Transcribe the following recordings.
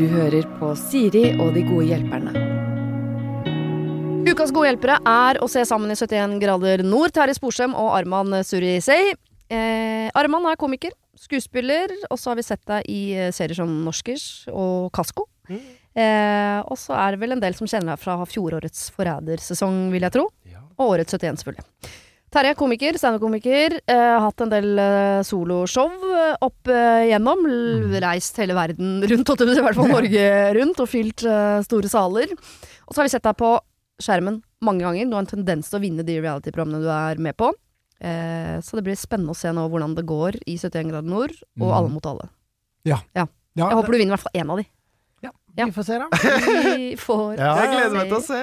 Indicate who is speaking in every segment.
Speaker 1: Du hører på Siri og de gode hjelperne. Ukas gode hjelpere er å se sammen i 71 grader nord. Terje Sporsem og Arman Surisei. Eh, Arman er komiker, skuespiller, og så har vi sett deg i eh, serier som Norskers og Kasko. Eh, og så er det vel en del som kjenner deg fra fjorårets Forrædersesong, vil jeg tro.
Speaker 2: Ja.
Speaker 1: Og årets 71, selvfølgelig. Terje er komiker, standup-komiker. Eh, hatt en del eh, soloshow eh, opp eh, gjennom. L reist hele verden rundt, i hvert fall Norge rundt, og fylt eh, store saler. Og så har vi sett deg på skjermen mange ganger. Du har en tendens til å vinne de reality-programmene du er med på. Eh, så det blir spennende å se nå hvordan det går i 71 grader nord, og
Speaker 3: Mhm.
Speaker 1: Alle mot alle.
Speaker 3: Ja,
Speaker 1: Jeg håper du vinner i hvert fall én av de.
Speaker 3: Ja, vi får se, da.
Speaker 1: Vi får
Speaker 3: Ja,
Speaker 2: Jeg gleder meg til å se.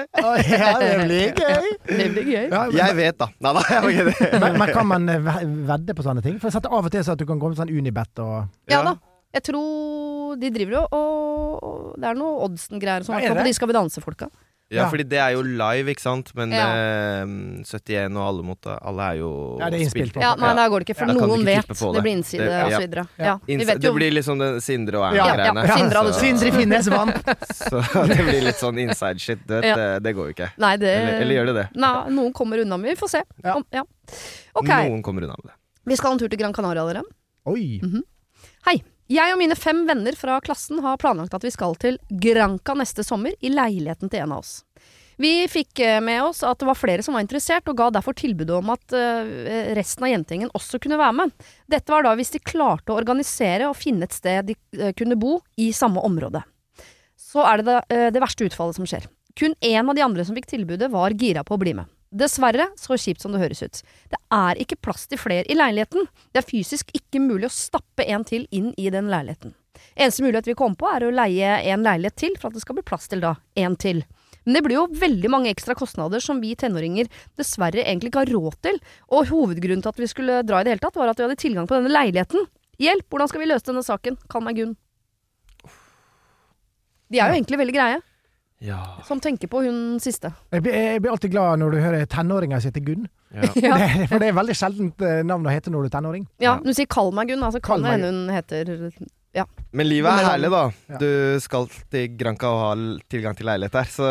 Speaker 3: Ja, det blir gøy.
Speaker 1: Det blir gøy.
Speaker 3: Ja,
Speaker 2: Jeg vet, da. Nei da, jeg det.
Speaker 3: men, men kan man eh, vedde på sånne ting? For jeg setter av og til så at du kan komme med sånn Unibet og
Speaker 1: Ja da. Jeg tror de driver jo og Det er noe Oddsen-greier som
Speaker 3: Ja, er
Speaker 1: på de Skal vi danse-folka.
Speaker 2: Ja,
Speaker 3: Ja.
Speaker 2: fordi det er jo live, ikke sant. Men
Speaker 1: Ja.
Speaker 2: eh, 71 og alle mot alle er jo
Speaker 3: Ja, det er innspilt på.
Speaker 1: Ja, nei,
Speaker 2: Ja.
Speaker 1: da går det ikke, for
Speaker 2: Ja, da kan du
Speaker 1: noen
Speaker 2: ikke
Speaker 1: vet.
Speaker 2: på
Speaker 1: Det.
Speaker 2: det.
Speaker 1: blir innside
Speaker 2: Det-
Speaker 1: og
Speaker 2: ja.
Speaker 1: så videre.
Speaker 3: Ja.
Speaker 1: Ja, vi
Speaker 2: Inns-
Speaker 1: vet
Speaker 2: Det
Speaker 1: jo
Speaker 2: blir liksom den Sindre og
Speaker 1: Ja, ja,
Speaker 2: Erna-greiene.
Speaker 1: Sindre hadde
Speaker 2: Så-
Speaker 3: Sindre Finnes vant!
Speaker 2: Så det blir litt sånn inside shit. Du vet,
Speaker 1: Ja.
Speaker 2: det, det går jo ikke.
Speaker 1: Nei, det
Speaker 2: Eller, eller gjør det det?
Speaker 1: Nei, noen kommer unna med Vi får se.
Speaker 3: Ja.
Speaker 1: Om, ja. Ok,
Speaker 2: Noen kommer unna med det.
Speaker 1: vi skal en tur til Gran Canaria, dere.
Speaker 3: Oi!
Speaker 1: Hei. Jeg og mine fem venner fra klassen har planlagt at vi skal til Granca neste sommer, i leiligheten til en av oss. Vi fikk eh, med oss at det var flere som var interessert, og ga derfor tilbud om at eh, resten av jentegjengen også kunne være med. Dette var da hvis de klarte å organisere og finne et sted de eh, kunne bo i samme område. Så er det det, det verste utfallet som skjer. Kun én av de andre som fikk tilbudet, var gira på å bli med. Dessverre, så kjipt som det høres ut. Det er ikke plass til flere i leiligheten. Det er fysisk ikke mulig å stappe en til inn i den leiligheten. Eneste mulighet vi kommer på, er å leie en leilighet til for at det skal bli plass til da en til. Men det blir jo veldig mange ekstra kostnader som vi tenåringer dessverre egentlig ikke har råd til. Og hovedgrunnen til at vi skulle dra i det hele tatt, var at vi hadde tilgang på denne leiligheten. Hjelp, hvordan skal vi løse denne saken? Kall meg Gunn. De er jo egentlig veldig greie,
Speaker 2: Ja.
Speaker 1: som tenker på hun siste.
Speaker 3: Jeg blir, jeg blir alltid glad når du hører tenåringer som heter Gunn.
Speaker 2: ja.
Speaker 1: Ja,
Speaker 3: Det, for det er veldig sjeldent eh, navn å hete når du er tenåring.
Speaker 1: ja
Speaker 2: Ja.
Speaker 1: du sier kall meg Gunn, altså kan det hende hun heter
Speaker 2: Men livet er herlig, da.
Speaker 3: Ja.
Speaker 2: Du skal til Granca og ha tilgang til leilighet der, så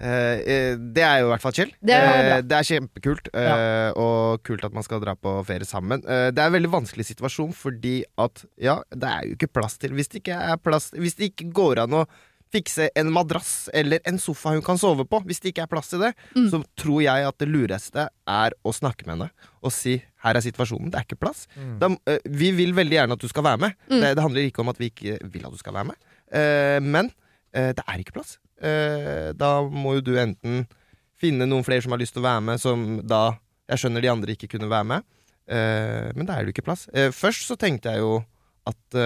Speaker 2: eh, eh, det er jo i hvert fall chill.
Speaker 1: Det er.
Speaker 2: Eh, det er kjempekult, eh, og kult at man skal dra på ferie sammen. Eh, det er en veldig vanskelig situasjon fordi at ja, det er jo ikke plass til Hvis det ikke er plass Hvis det ikke går an å fikse en madrass eller en sofa hun kan sove på, hvis det ikke er plass til det,
Speaker 1: Mm.
Speaker 2: så tror jeg at det lureste er å snakke med henne og si 'her er situasjonen, det er ikke plass'. Da, eh, vi vil veldig gjerne at du skal være med.
Speaker 1: Mm.
Speaker 2: Det, det handler ikke om at vi ikke vil at du skal være med. uh, men uh, det er ikke plass. Uh, da må jo du enten finne noen flere som har lyst til å være med, som da Jeg skjønner de andre ikke kunne være med, eh, men da er det jo ikke plass. Først så tenkte jeg jo at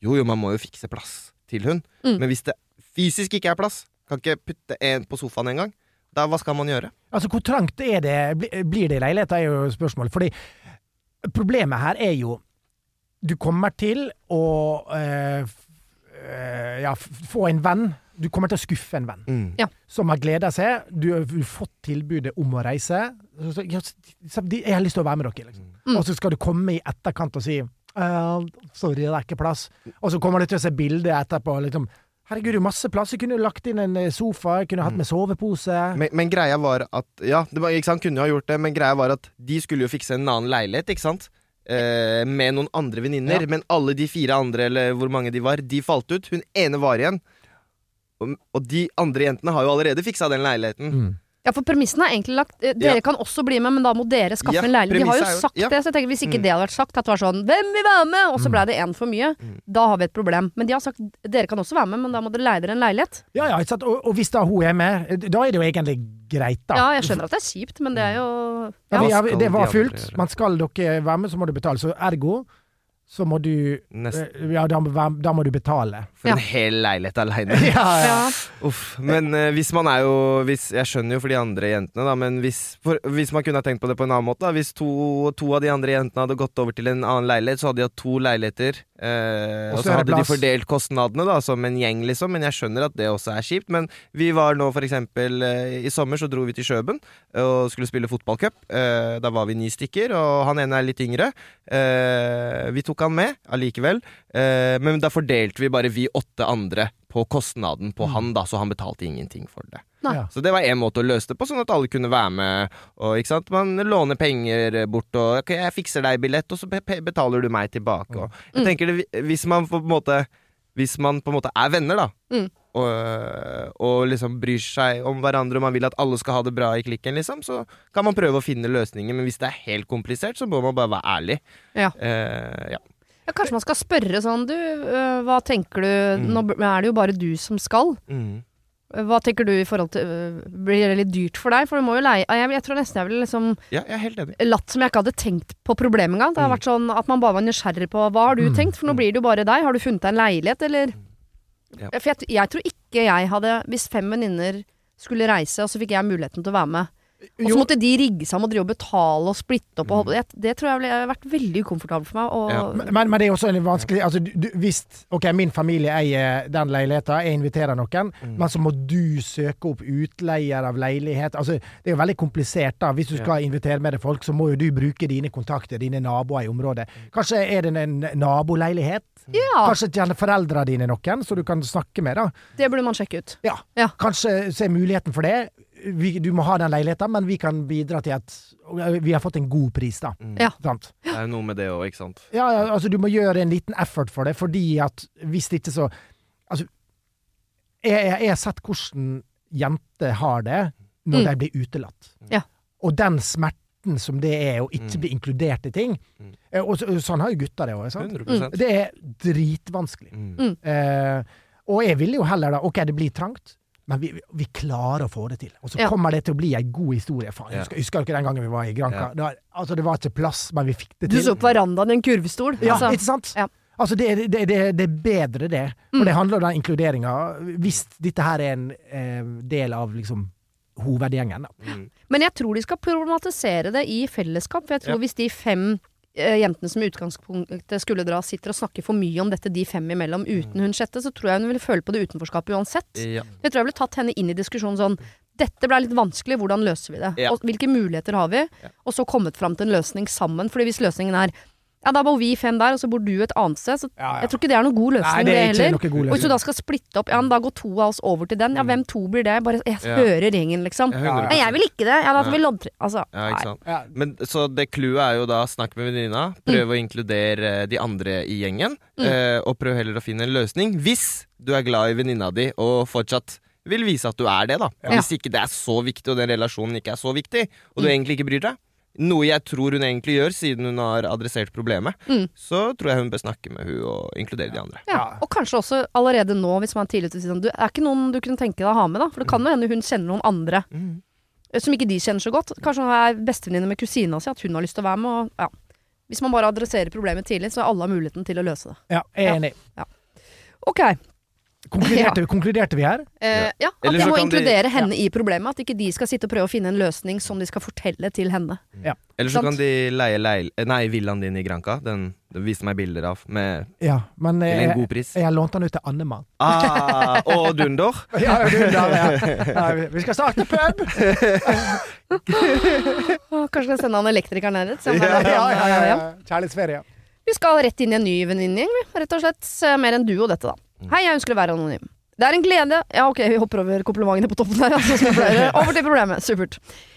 Speaker 2: jo, jo, man må jo fikse plass til hun.
Speaker 1: Mm.
Speaker 2: Men hvis det fysisk ikke er plass, kan ikke putte en på sofaen engang, da hva skal man gjøre?
Speaker 3: Altså, hvor trangt er det, bli- blir det i leiligheta, er jo spørsmålet. Fordi problemet her er jo Du kommer til å øh, eh, ja, få en venn. Du kommer til å skuffe en venn
Speaker 2: Mm.
Speaker 1: Ja.
Speaker 3: som har gleda seg. Du har fått tilbudet om å reise. Så, så, ja, så, de- 'Jeg har lyst til å være med dere', liksom.
Speaker 1: Mm.
Speaker 3: Og så skal du komme i etterkant og si Uh, 'Sorry, det er ikke plass'. Og så kommer du til å se bildet etterpå. liksom Herregud, det er masse plass. Jeg kunne jo lagt inn en eh, sofa, jeg kunne hatt med sovepose.
Speaker 2: Men, men greia var at Ja, det var, sant, kunne jo ha gjort det, men greia var at de skulle jo fikse en annen leilighet, ikke sant? Eh, med noen andre venninner.
Speaker 3: Ja.
Speaker 2: Men alle de fire andre, eller hvor mange de var, de falt ut. Hun ene var igjen. Og, og de andre jentene har jo allerede fiksa den leiligheten.
Speaker 3: Mm.
Speaker 1: Ja, for premissen er egentlig lagt eh, Dere
Speaker 2: Ja.
Speaker 1: kan også bli med, men da må dere skaffe
Speaker 2: Ja,
Speaker 1: en leilighet. De har jo
Speaker 2: premisset er jo-
Speaker 1: sagt
Speaker 2: ja.
Speaker 1: det, så jeg tenker hvis ikke
Speaker 2: Mm.
Speaker 1: det hadde vært sagt, at det var sånn 'Hvem vil være med?' og så
Speaker 3: Mm.
Speaker 1: ble det én for mye,
Speaker 2: Mm.
Speaker 1: da har vi et problem. Men de har sagt 'Dere kan også være med, men da må dere leie dere en leilighet'.
Speaker 3: Ja, ja, ikke sant? Og, og hvis da hun er med, eh, da er det jo egentlig greit, da.
Speaker 1: Ja, jeg skjønner at det er kjipt, men det er jo
Speaker 3: Ja,
Speaker 1: ja.
Speaker 3: vi, ja,
Speaker 2: Hva skal
Speaker 3: det var
Speaker 2: de andre
Speaker 3: fullt,
Speaker 2: gjøre?
Speaker 3: men skal dere være med, så må du betale. Så ergo så må du
Speaker 2: Nesten.
Speaker 3: eh, Ja, da, må- da må du betale.
Speaker 2: For
Speaker 1: Ja.
Speaker 2: en hel leilighet aleine.
Speaker 3: Ja, ja.
Speaker 1: ja.
Speaker 2: Uff. Men uh, hvis man er jo hvis, Jeg skjønner jo for de andre jentene, da, men hvis, for, hvis man kunne ha tenkt på det på en annen måte da, Hvis to, to av de andre jentene hadde gått over til en annen leilighet, så hadde de hatt to leiligheter Eh,
Speaker 3: Og så
Speaker 2: hadde de fordelt kostnadene da som en gjeng, liksom. Men jeg skjønner at det også er kjipt. Men vi var nå for eksempel eh, I sommer så dro vi til Kjøben eh, og skulle spille fotballcup. Eh, da var vi ni stykker, og han ene er litt yngre. Eh, vi tok han med allikevel. Eh, men da fordelte vi bare vi åtte andre på kostnaden på han, da, så han betalte ingenting for det.
Speaker 3: Ja.
Speaker 2: Så det var én måte å løse det på, sånn at alle kunne være med. Og, ikke sant? Man låner penger bort, og ok, 'jeg fikser deg billett', og så betaler du meg tilbake. Og jeg
Speaker 1: Mm.
Speaker 2: tenker det, Hvis man på en måte Hvis man på en måte er venner, da,
Speaker 1: Mm.
Speaker 2: og, og liksom bryr seg om hverandre, og man vil at alle skal ha det bra i klikken, liksom, så kan man prøve å finne løsninger. Men hvis det er helt komplisert, så må man bare være ærlig.
Speaker 1: Ja.
Speaker 2: Uh, ja.
Speaker 1: Ja, kanskje man skal spørre sånn Du, øh, hva tenker du
Speaker 2: Mm.
Speaker 1: Nå er det jo bare du som skal.
Speaker 2: Mm.
Speaker 1: Hva tenker du i forhold til øh, Blir det litt dyrt for deg? For du må jo leie Jeg, jeg tror nesten jeg ville liksom
Speaker 2: ja, jeg er helt enig.
Speaker 1: latt som jeg ikke hadde tenkt på problemet engang. Det har
Speaker 2: Mm.
Speaker 1: vært sånn at man bare var nysgjerrig på hva har du
Speaker 3: Mm.
Speaker 1: tenkt, for nå blir det jo bare deg. Har du funnet deg en leilighet, eller?
Speaker 2: Ja.
Speaker 1: For jeg, jeg tror ikke jeg hadde Hvis fem venninner skulle reise, og så fikk jeg muligheten til å være med, og så måtte de rigge seg om å drive og betale og splitte opp og holde det, det tror jeg ville vært veldig ukomfortabelt for meg. Og,
Speaker 2: Ja.
Speaker 3: men, men det er også en vanskelig altså, du, Hvis ok, min familie eier den leiligheten, jeg inviterer noen,
Speaker 2: Mm.
Speaker 3: men så må du søke opp utleier av leilighet. Altså, det er jo veldig komplisert. da Hvis du
Speaker 2: Ja.
Speaker 3: skal invitere med deg folk, så må jo du bruke dine kontakter, dine naboer i området.
Speaker 2: Mm.
Speaker 3: Kanskje er det en naboleilighet?
Speaker 1: ja,
Speaker 3: Kanskje kjenner foreldrene dine noen, så du kan snakke med. da
Speaker 1: det burde man sjekke ut.
Speaker 3: Ja,
Speaker 1: Ja.
Speaker 3: Kanskje se muligheten for det. Vi, du må ha den leiligheten, men vi kan bidra til at vi har fått en god pris, da.
Speaker 2: Mm.
Speaker 1: Ja.
Speaker 3: Sant?
Speaker 2: Det er jo noe med det òg, ikke sant.
Speaker 3: Ja, ja, altså du må gjøre en liten effort for det, fordi at hvis ikke så Altså, jeg, jeg, jeg har sett hvordan jenter har det når
Speaker 1: Mm.
Speaker 3: de blir utelatt.
Speaker 1: Ja.
Speaker 3: Og den smerten som det er å ikke
Speaker 2: Mm.
Speaker 3: bli inkludert i ting.
Speaker 2: Mm.
Speaker 3: Eh, Og, så- sånn har jo gutter det òg.
Speaker 2: 100%
Speaker 3: Det er dritvanskelig.
Speaker 2: mm.
Speaker 3: Eh, og jeg ville jo heller da Ok, det blir trangt. Men vi, vi klarer å få det til. Og så
Speaker 1: Ja.
Speaker 3: kommer det til å bli ei god historie. Faen,
Speaker 2: Ja.
Speaker 3: husker, husker dere den gangen vi var i Granca?
Speaker 2: Ja.
Speaker 3: Da, altså, det var ikke plass, men vi fikk det til.
Speaker 1: Du så på verandaen i en kurvstol.
Speaker 3: Ja,
Speaker 1: altså.
Speaker 3: ikke sant?
Speaker 1: Ja.
Speaker 3: Altså, det, det, det, det er bedre, det. For
Speaker 1: Og
Speaker 3: det handler om den inkluderinga. Hvis dette her er en eh, del av liksom hovedgjengen, da.
Speaker 2: Mm.
Speaker 1: Men jeg tror de skal problematisere det i fellesskap. For jeg tror
Speaker 2: Ja.
Speaker 1: hvis de fem jentene som i utgangspunktet skulle dra, sitter og snakker for mye om dette de fem imellom uten hun sjette, så tror jeg hun ville føle på det utenforskapet uansett.
Speaker 2: Ja.
Speaker 1: Jeg tror jeg ville tatt henne inn i diskusjonen sånn dette ble litt vanskelig, hvordan løser vi det?
Speaker 2: Ja.
Speaker 1: Og hvilke muligheter har vi? Og så kommet fram til en løsning sammen. Fordi hvis løsningen er ja, da bor vi fem der, og så bor du et annet sted, så jeg tror ikke det er noen god løsning,
Speaker 3: Nei, det er ikke
Speaker 1: heller.
Speaker 3: noe god
Speaker 1: Og hvis du da skal splitte opp, ja, men da går to av oss over til den. Ja,
Speaker 2: Mm.
Speaker 1: hvem to blir det? Bare jeg
Speaker 2: Ja.
Speaker 1: hører gjengen, liksom.
Speaker 2: Ja,
Speaker 3: Ja,
Speaker 2: 100%.
Speaker 1: Nei, jeg vil ikke det. Ja, da får vi
Speaker 2: Ja.
Speaker 1: loddtre... Altså,
Speaker 2: Ja, ikke sant.
Speaker 3: Ja.
Speaker 2: Men Så det clouet er jo da snakk med venninna, prøve å inkludere de andre i gjengen,
Speaker 1: Mm.
Speaker 2: eh, og prøv heller å finne en løsning. Hvis du er glad i venninna di og fortsatt vil vise at du er det, da.
Speaker 1: Ja.
Speaker 2: Hvis ikke det er så viktig, og den relasjonen ikke er så viktig, og du
Speaker 1: Mm.
Speaker 2: egentlig ikke bryr deg, noe jeg tror hun egentlig gjør, siden hun har adressert problemet,
Speaker 1: Mm.
Speaker 2: så tror jeg hun bør snakke med hun og inkludere de andre.
Speaker 1: Ja,
Speaker 3: Ja.
Speaker 1: og kanskje også allerede nå, hvis man er tidlig ute å si sånn er ikke noen du kunne tenke deg å ha med, da. For det kan jo hende hun kjenner noen andre
Speaker 2: Mm.
Speaker 1: som ikke de kjenner så godt. Kanskje hun er bestevenninne med kusina si, at hun har lyst til å være med. Og, ja. Hvis man bare adresserer problemet tidlig, så har alle muligheten til å løse det.
Speaker 3: Ja, jeg er enig.
Speaker 1: Ok.
Speaker 3: Konkluderte, konkluderte vi her?
Speaker 1: Eh, ja, at
Speaker 2: Eller
Speaker 1: jeg må
Speaker 2: inkludere de-
Speaker 1: henne i problemet. At ikke de skal sitte og prøve å finne en løsning som de skal fortelle til henne.
Speaker 2: Eller så kan de leie leil nei, villaen din i Granca. Den, den viste meg bilder av, med
Speaker 3: Ja, men
Speaker 2: til en
Speaker 3: jeg,
Speaker 2: god pris.
Speaker 3: jeg har lånt den ut til Annemann.
Speaker 2: Ah, og Dunder.
Speaker 3: Ja, Dunder, ja. Ja, vi- vi skal starte pub!
Speaker 1: Åh, kanskje skal sende han elektrikeren ned dit.
Speaker 2: Ja,
Speaker 3: Ja, ja, ja, ja. Kjærlighetsferie.
Speaker 1: Vi skal rett inn i en ny venninnegjeng. Rett og slett. Eh, Mer enn du og dette, da. Hei, jeg ønsker å være anonym. Det er en glede Ja, ok, vi hopper over komplimentene på toppen der. Altså, over til problemet. Supert.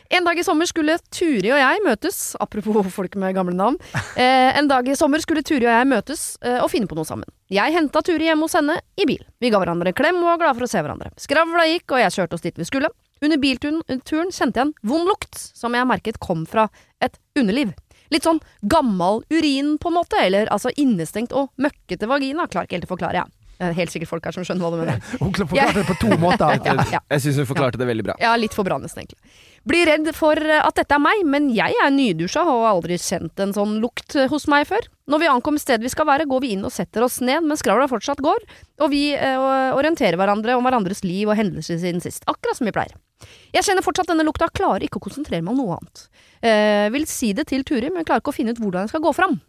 Speaker 1: En dag i sommer skulle Turi og jeg møtes. Apropos folk med gamle navn. Eh, en dag i sommer skulle Turi og jeg møtes eh, og finne på noe sammen. Jeg henta Turi hjemme hos henne i bil. Vi ga hverandre en klem og var glade for å se hverandre. Skravla gikk, og jeg kjørte oss dit vi skulle. Under bilturen turen kjente jeg en vond lukt, som jeg merket kom fra et underliv. Litt sånn gammal urin, på en måte, eller altså innestengt og møkkete vagina. Klarer ikke helt å forklare, jeg. Det er helt sikkert folk her som skjønner hva du mener.
Speaker 3: Hun forklarte det på to måter.
Speaker 1: Ja, ja.
Speaker 2: Jeg syns hun forklarte det veldig bra.
Speaker 1: Ja, litt for bra nesten, egentlig. Blir redd for eh, at dette er meg, men jeg er nydusja og har aldri kjent en sånn lukt eh, hos meg før. Når vi ankommer stedet vi skal være, går vi inn og setter oss ned, men skravla fortsatt går, og vi eh, orienterer hverandre om hverandres liv og hendelser siden sist, akkurat som vi pleier. Jeg kjenner fortsatt denne lukta, klarer ikke å konsentrere meg om noe annet. Eh, vil si det til Turi, men klarer ikke å finne ut hvordan jeg skal gå fram.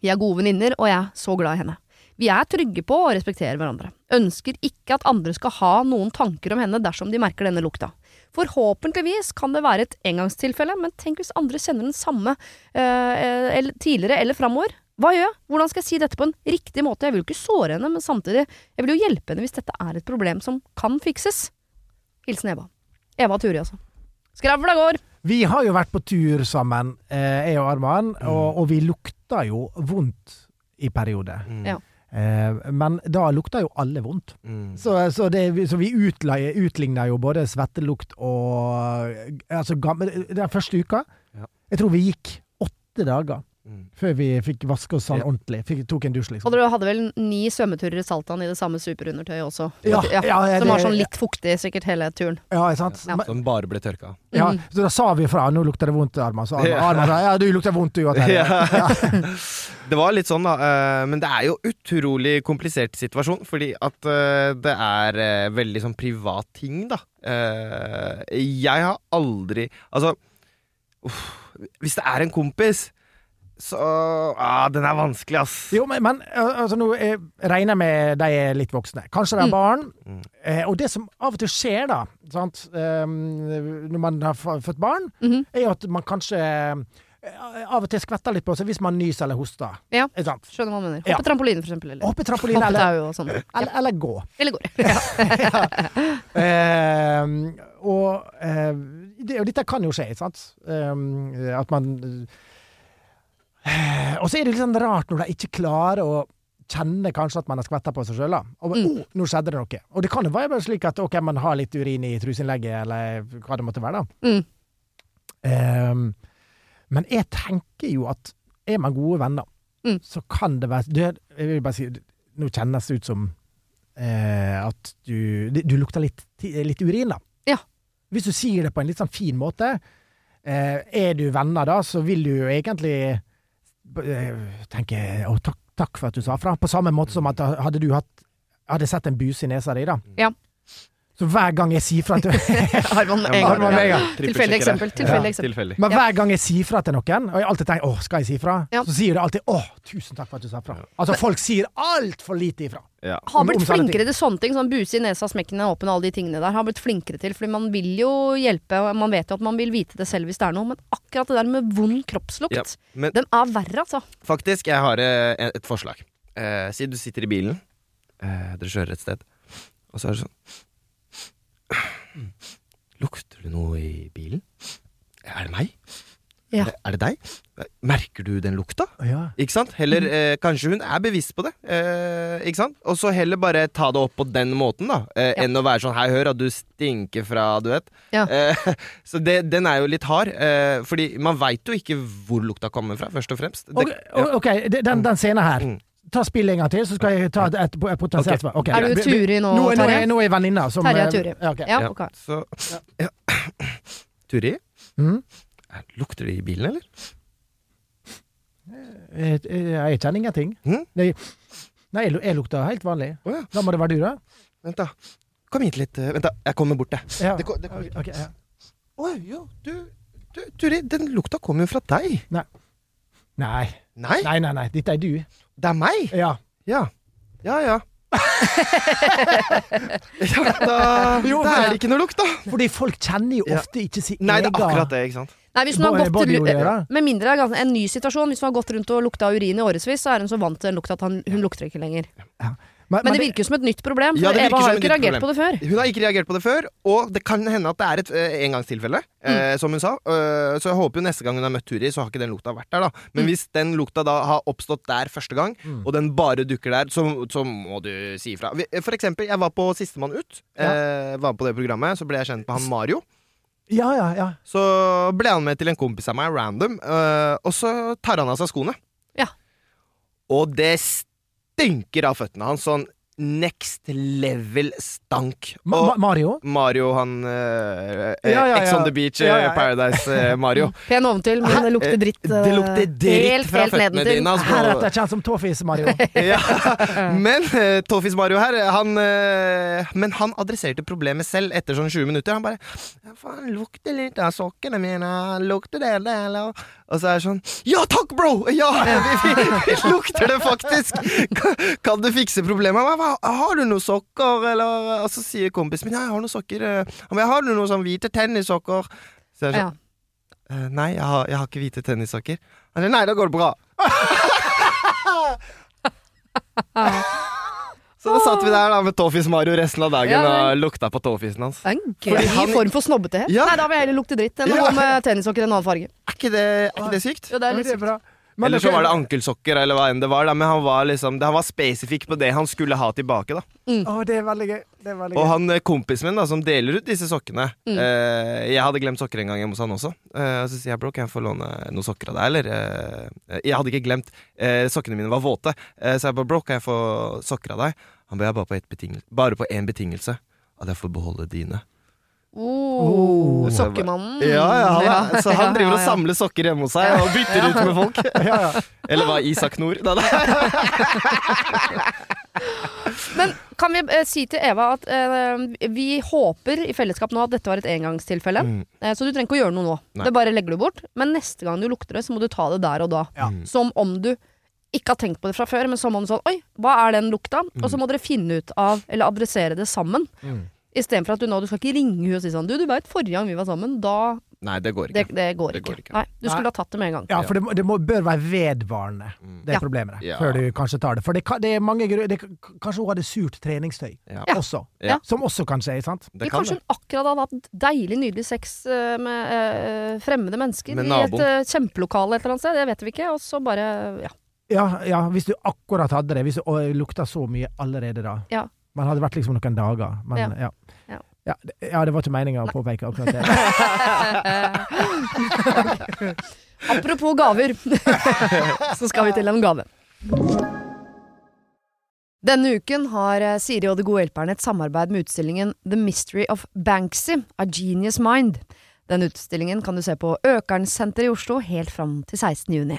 Speaker 1: Vi er gode venninner, og jeg er så glad i henne. Vi er trygge på og respekterer hverandre. Ønsker ikke at andre skal ha noen tanker om henne dersom de merker denne lukta. Forhåpentligvis kan det være et engangstilfelle, men tenk hvis andre kjenner den samme eh, eller, tidligere eller framover. Hva gjør jeg? Hvordan skal jeg si dette på en riktig måte? Jeg vil jo ikke såre henne, men samtidig, jeg vil jo hjelpe henne hvis dette er et problem som kan fikses. Hilsen Eva. Eva Turi, altså. Skravla går!
Speaker 3: Vi har jo vært på tur sammen, eh, jeg og Arman,
Speaker 2: Mm.
Speaker 3: og, og vi lukta jo vondt i perioder.
Speaker 2: Mm.
Speaker 1: Ja.
Speaker 3: Eh, men da lukta jo alle vondt.
Speaker 2: Mm.
Speaker 3: Så, så, det, så vi utligner utligna jo både svettelukt og Altså, gammel, den første uka
Speaker 2: Ja.
Speaker 3: Jeg tror vi gikk åtte dager
Speaker 2: Mm.
Speaker 3: før vi fikk vaske oss sånn
Speaker 2: Ja.
Speaker 3: ordentlig. Fikk, tok en dusj, liksom.
Speaker 1: Og dere hadde vel ni svømmeturer i Saltvann i det samme superundertøyet også?
Speaker 3: Ja, ja, ja,
Speaker 1: som var sånn litt fuktig sikkert hele turen.
Speaker 3: Ja, ikke sant?
Speaker 1: Ja.
Speaker 2: Som bare ble tørka.
Speaker 3: Ja,
Speaker 1: Mhm.
Speaker 3: så da sa vi fra. Nå lukter det vondt, Arman. Så armen, sa ja, du lukter vondt du òg.
Speaker 2: Ja. Det var litt sånn, da. eh, Men det er jo utrolig komplisert situasjon, fordi at eh, det er eh, veldig sånn privat ting, da. Eh, Jeg har aldri Altså, uff, hvis det er en kompis, så ah, Den er vanskelig, ass.
Speaker 3: Jo, men, men altså, nå regner jeg med de er litt voksne. Kanskje de er
Speaker 1: Mm.
Speaker 3: barn.
Speaker 2: Mm.
Speaker 3: Eh, og det som av og til skjer, da, sant? um, når man har født barn, barn,
Speaker 1: -hmm.
Speaker 3: er jo at man kanskje eh, av og til skvetter litt på seg hvis man nyser eller hoster.
Speaker 1: Ja. Skjønner hva du mener.
Speaker 3: Ja.
Speaker 1: Trampoline, for eksempel. Eller
Speaker 3: Hoppe trampoline, trampolin eller,
Speaker 1: og sånn.
Speaker 3: eller, eller gå.
Speaker 1: Eller går. Ja.
Speaker 3: Eh, og, eh, det, og dette kan jo skje, ikke sant? Eh, at man Og så er det litt sånn rart når de ikke klarer å kjenne kanskje at man har skvetta på seg sjøl. Og
Speaker 1: Mm.
Speaker 3: oh, nå skjedde det noe. Og det kan jo være slik at ok, man har litt urin i truseinnlegget, eller hva det måtte være. da.
Speaker 1: Mm.
Speaker 3: Um, men jeg tenker jo at er man gode venner,
Speaker 1: Mm.
Speaker 3: så kan det være det, Jeg vil bare si Nå kjennes det ut som eh, at du Du lukter litt, litt urin, da.
Speaker 1: Ja.
Speaker 3: Hvis du sier det på en litt sånn fin måte, eh, er du venner da, så vil du jo egentlig eh, jeg å, takk, takk for at du sa fra. På samme måte som at hadde du hatt hadde sett en buse i nesa di, da.
Speaker 1: Ja.
Speaker 3: Så hver gang jeg sier fra til
Speaker 1: Arman gang. Tilfeldig eksempel. Tilfeldig
Speaker 2: Ja,
Speaker 1: eksempel.
Speaker 3: Men hver gang jeg sier fra til noen, og jeg alltid tenker 'Å, skal jeg si fra?'
Speaker 1: Ja.
Speaker 3: så sier de alltid 'Å, tusen takk for at du sa fra'. Altså, folk sier altfor lite ifra.
Speaker 2: Ja.
Speaker 1: Har blitt flinkere til sånne ting, sånn buse i nesa, smekkene åpen og alle de tingene der. Har blitt flinkere til, fordi man vil jo hjelpe, og man vet jo at man vil vite det selv hvis det er noe, men akkurat det der med vond kroppslukt,
Speaker 2: Ja, men
Speaker 1: den er verre, altså.
Speaker 2: faktisk, jeg har eh, et forslag. Eh, si du sitter i bilen, eh, dere kjører et sted, og så er det sånn Lukter det noe i bilen? Er det meg?
Speaker 1: Ja.
Speaker 2: Er det- Er det deg? Merker du den lukta?
Speaker 3: Ja.
Speaker 2: Ikke sant? Heller, eh, kanskje hun er bevisst på det. Eh, ikke sant? Og så heller bare ta det opp på den måten, da. Eh,
Speaker 1: Ja.
Speaker 2: Enn å være sånn 'hei, hør at du stinker fra', du vet.
Speaker 1: Ja.
Speaker 2: Eh, så det, den er jo litt hard. Eh, fordi man veit jo ikke hvor lukta kommer fra, først og fremst. Det,
Speaker 3: Ok,
Speaker 2: ja.
Speaker 3: den, den scenen her.
Speaker 2: Mm.
Speaker 3: Ta spillet en gang til, så skal jeg ta et, et, et potensielt svar. Okay. Okay.
Speaker 1: Er du Turi nå,
Speaker 3: Nå, er- nå,
Speaker 1: Terje?
Speaker 3: er- nå er jeg venninna som
Speaker 1: Terje er
Speaker 3: eh,
Speaker 1: Turi.
Speaker 3: Ja, ok.
Speaker 1: Ja,
Speaker 2: Ja. Så ja. Turi,
Speaker 3: Mhm.
Speaker 2: eh, lukter det i bilen, eller?
Speaker 3: Jeg, jeg, jeg kjenner ingenting.
Speaker 2: Mm?
Speaker 3: Nei, nei jeg, lu- jeg lukter helt vanlig.
Speaker 2: Oh, ja.
Speaker 3: Da må det være du, da?
Speaker 2: Vent, da. Kom hit litt. eh, Vent, da. Jeg kommer bort, jeg.
Speaker 3: Ja.
Speaker 2: Det, det kommer-
Speaker 3: Okay, ja.
Speaker 2: Oi, jo, du, du Turi, den lukta kommer jo fra deg.
Speaker 3: Nei.
Speaker 2: Nei?
Speaker 3: Nei, nei, nei. Dette er du.
Speaker 2: Det er meg?
Speaker 3: Ja.
Speaker 2: Ja. Ja, ja. ja, da,
Speaker 3: Jo,
Speaker 2: da er det ikke noe lukt, da.
Speaker 3: Fordi folk kjenner jo
Speaker 2: Ja.
Speaker 3: ofte ikke sin
Speaker 2: Nei, det er
Speaker 3: egen
Speaker 2: akkurat det, ikke sant.
Speaker 1: Nei, hvis hun har gått? Med mindre det er en ny situasjon, hvis hun har gått rundt og lukta urin i årevis, så er hun så vant til den lukta at han, hun lukter ikke lenger.
Speaker 3: Men,
Speaker 1: Men det virker jo som et nytt problem, for
Speaker 2: Ja,
Speaker 1: Eva har jo ikke
Speaker 2: reagert
Speaker 1: reagert på det før.
Speaker 2: Hun har ikke reagert på det før, og det kan hende at det er et uh, engangstilfelle, eh, som hun sa. Uh, så jeg håper jo neste gang hun har møtt Turi, så har ikke den lukta vært der, da. Men hvis den lukta da har oppstått der første gang,
Speaker 3: Mm.
Speaker 2: og den bare dukker der, så, så må du si ifra. For eksempel, jeg var på Sistemann ut. Eh, var på det programmet, så ble jeg kjent med han Mario.
Speaker 3: Ja, ja, ja.
Speaker 2: Så ble han med til en kompis av meg, random, eh, og så tar han av seg skoene.
Speaker 1: Ja.
Speaker 2: Og det stinker av føttene hans. Sånn next level stank.
Speaker 3: Ma Ma- Mario?
Speaker 2: Mario, han uh,
Speaker 3: Ja, ja,
Speaker 2: Ex
Speaker 3: ja.
Speaker 2: on the Beach,
Speaker 3: Ja, ja,
Speaker 2: eh,
Speaker 3: ja.
Speaker 2: Paradise-Mario.
Speaker 1: Pen oventil, men det lukter dritt.
Speaker 2: det
Speaker 1: eh,
Speaker 2: lukter dritt
Speaker 1: helt,
Speaker 2: fra
Speaker 1: helt
Speaker 2: føttene
Speaker 1: nedentil.
Speaker 2: dine, altså.
Speaker 3: Heretter kjent som Tåfis, Mario.
Speaker 2: ja. Men uh, Tåfis-Mario her, han uh, Men han adresserte problemet selv etter sånn 20 minutter. Han bare ja, 'Faen, lukter litt av sokkene mine. Lukter det, det, eller?' Og så er det sånn Ja takk, bro! Ja, vi, vi, vi lukter det faktisk! Kan, kan du fikse problemet? Hva, har du noen sokker, eller Og så sier kompisen min ja, jeg har noen sokker. eh. Men har du noen sånn hvite tennissokker? Så er sånn
Speaker 1: Ja.
Speaker 2: sånn «Eh, Nei, jeg har, jeg har ikke hvite tennissokker. Han nei, da går det bra. Så da satt vi der da med Tåfis Mario resten av dagen
Speaker 1: Ja,
Speaker 2: og lukta på tåfisen hans.
Speaker 1: Det er en
Speaker 2: Fordi
Speaker 1: gøy
Speaker 2: han-
Speaker 1: form for snobbete.
Speaker 2: Ja.
Speaker 1: Nei, da vil jeg heller lukte dritt enn å
Speaker 2: Ja.
Speaker 1: gå med tennissokker i en annen farge.
Speaker 2: Er ikke det, er ikke det sykt?
Speaker 1: Jo, det er
Speaker 3: Ja,
Speaker 1: litt
Speaker 3: det
Speaker 1: sykt.
Speaker 3: bra. Men
Speaker 2: Eller så var det ankelsokker, eller hva enn det var. Da. Men han var liksom Han var spesifikk på det han skulle ha tilbake. da
Speaker 3: Å, det er veldig gøy. Det er veldig
Speaker 2: Og
Speaker 3: gøy.
Speaker 2: han eh, kompisen min da som deler ut disse sokkene
Speaker 1: Mm.
Speaker 2: eh, Jeg hadde glemt sokker en gang hjemme hos han også. Eh, og så sier jeg bro, kan jeg få låne noen sokker av deg, eller? Eh, jeg hadde ikke glemt. Eh, sokkene mine var våte. Eh, så jeg bare bro, kan jeg få sokker av deg? Han ba jeg bare på ett betingelse Bare på én betingelse. At jeg får beholde dine.
Speaker 1: Oh,
Speaker 3: Oh.
Speaker 1: Sokkemannen.
Speaker 2: Ja, ja,
Speaker 1: Ja,
Speaker 2: Så han driver og samler sokker hjemme hos seg og bytter ut med folk.
Speaker 3: Ja, ja.
Speaker 2: Eller hva Isak Nord? Da, da.
Speaker 1: Men kan vi eh, si til Eva at eh, vi håper i fellesskap nå at dette var et engangstilfelle.
Speaker 2: Mm.
Speaker 1: Eh, så du trenger ikke å gjøre noe nå.
Speaker 2: Nei.
Speaker 1: Det bare legger du bort. Men neste gang du lukter det, så må du ta det der og da.
Speaker 3: Ja.
Speaker 2: Mm.
Speaker 1: Som om du ikke har tenkt på det fra før, men som om sånn Oi, hva er den lukta? Og så må dere finne ut av, eller adressere det sammen.
Speaker 3: Mm.
Speaker 1: Istedenfor at du nå Du skal ikke ringe henne og si sånn Du, du veit forrige gang vi var sammen, da
Speaker 2: Nei, det går ikke.
Speaker 1: det, går,
Speaker 2: Det
Speaker 1: ikke.
Speaker 2: går ikke.
Speaker 1: Nei, du skulle
Speaker 3: Nei.
Speaker 1: ha tatt det med en gang.
Speaker 3: Ja, for det, må, det må, bør være vedvarende,
Speaker 2: Mm.
Speaker 3: det
Speaker 1: Ja.
Speaker 3: problemet der,
Speaker 2: Ja.
Speaker 3: før du kanskje tar det. For det, det er mange grunner Kanskje hun hadde surt treningstøy
Speaker 2: Ja.
Speaker 3: Også,
Speaker 2: Ja.
Speaker 3: som også kan skje, sant?
Speaker 2: Det kan
Speaker 1: kanskje
Speaker 2: det.
Speaker 1: hun akkurat hadde hatt deilig, nydelig sex eh, med øh, fremmede mennesker
Speaker 2: Med
Speaker 1: i et eh, kjempelokale et eller annet sted. Det vet vi ikke. Og så bare Ja.
Speaker 3: Ja, ja, hvis du akkurat hadde det, hvis du lukta så mye allerede da.
Speaker 1: Ja.
Speaker 3: Man hadde vært liksom noen dager, men
Speaker 1: Ja.
Speaker 3: ja.
Speaker 1: Ja.
Speaker 3: Ja, det, ja, det var ikke meninga å påpeke akkurat det.
Speaker 1: Apropos gaver, så skal vi til en gave. Denne uken har eh, Siri og De gode hjelperne et samarbeid med utstillingen The Mystery of Banksy, A Genius Mind. Den utstillingen kan du se på Økernsenteret i Oslo helt fram til 16. juni.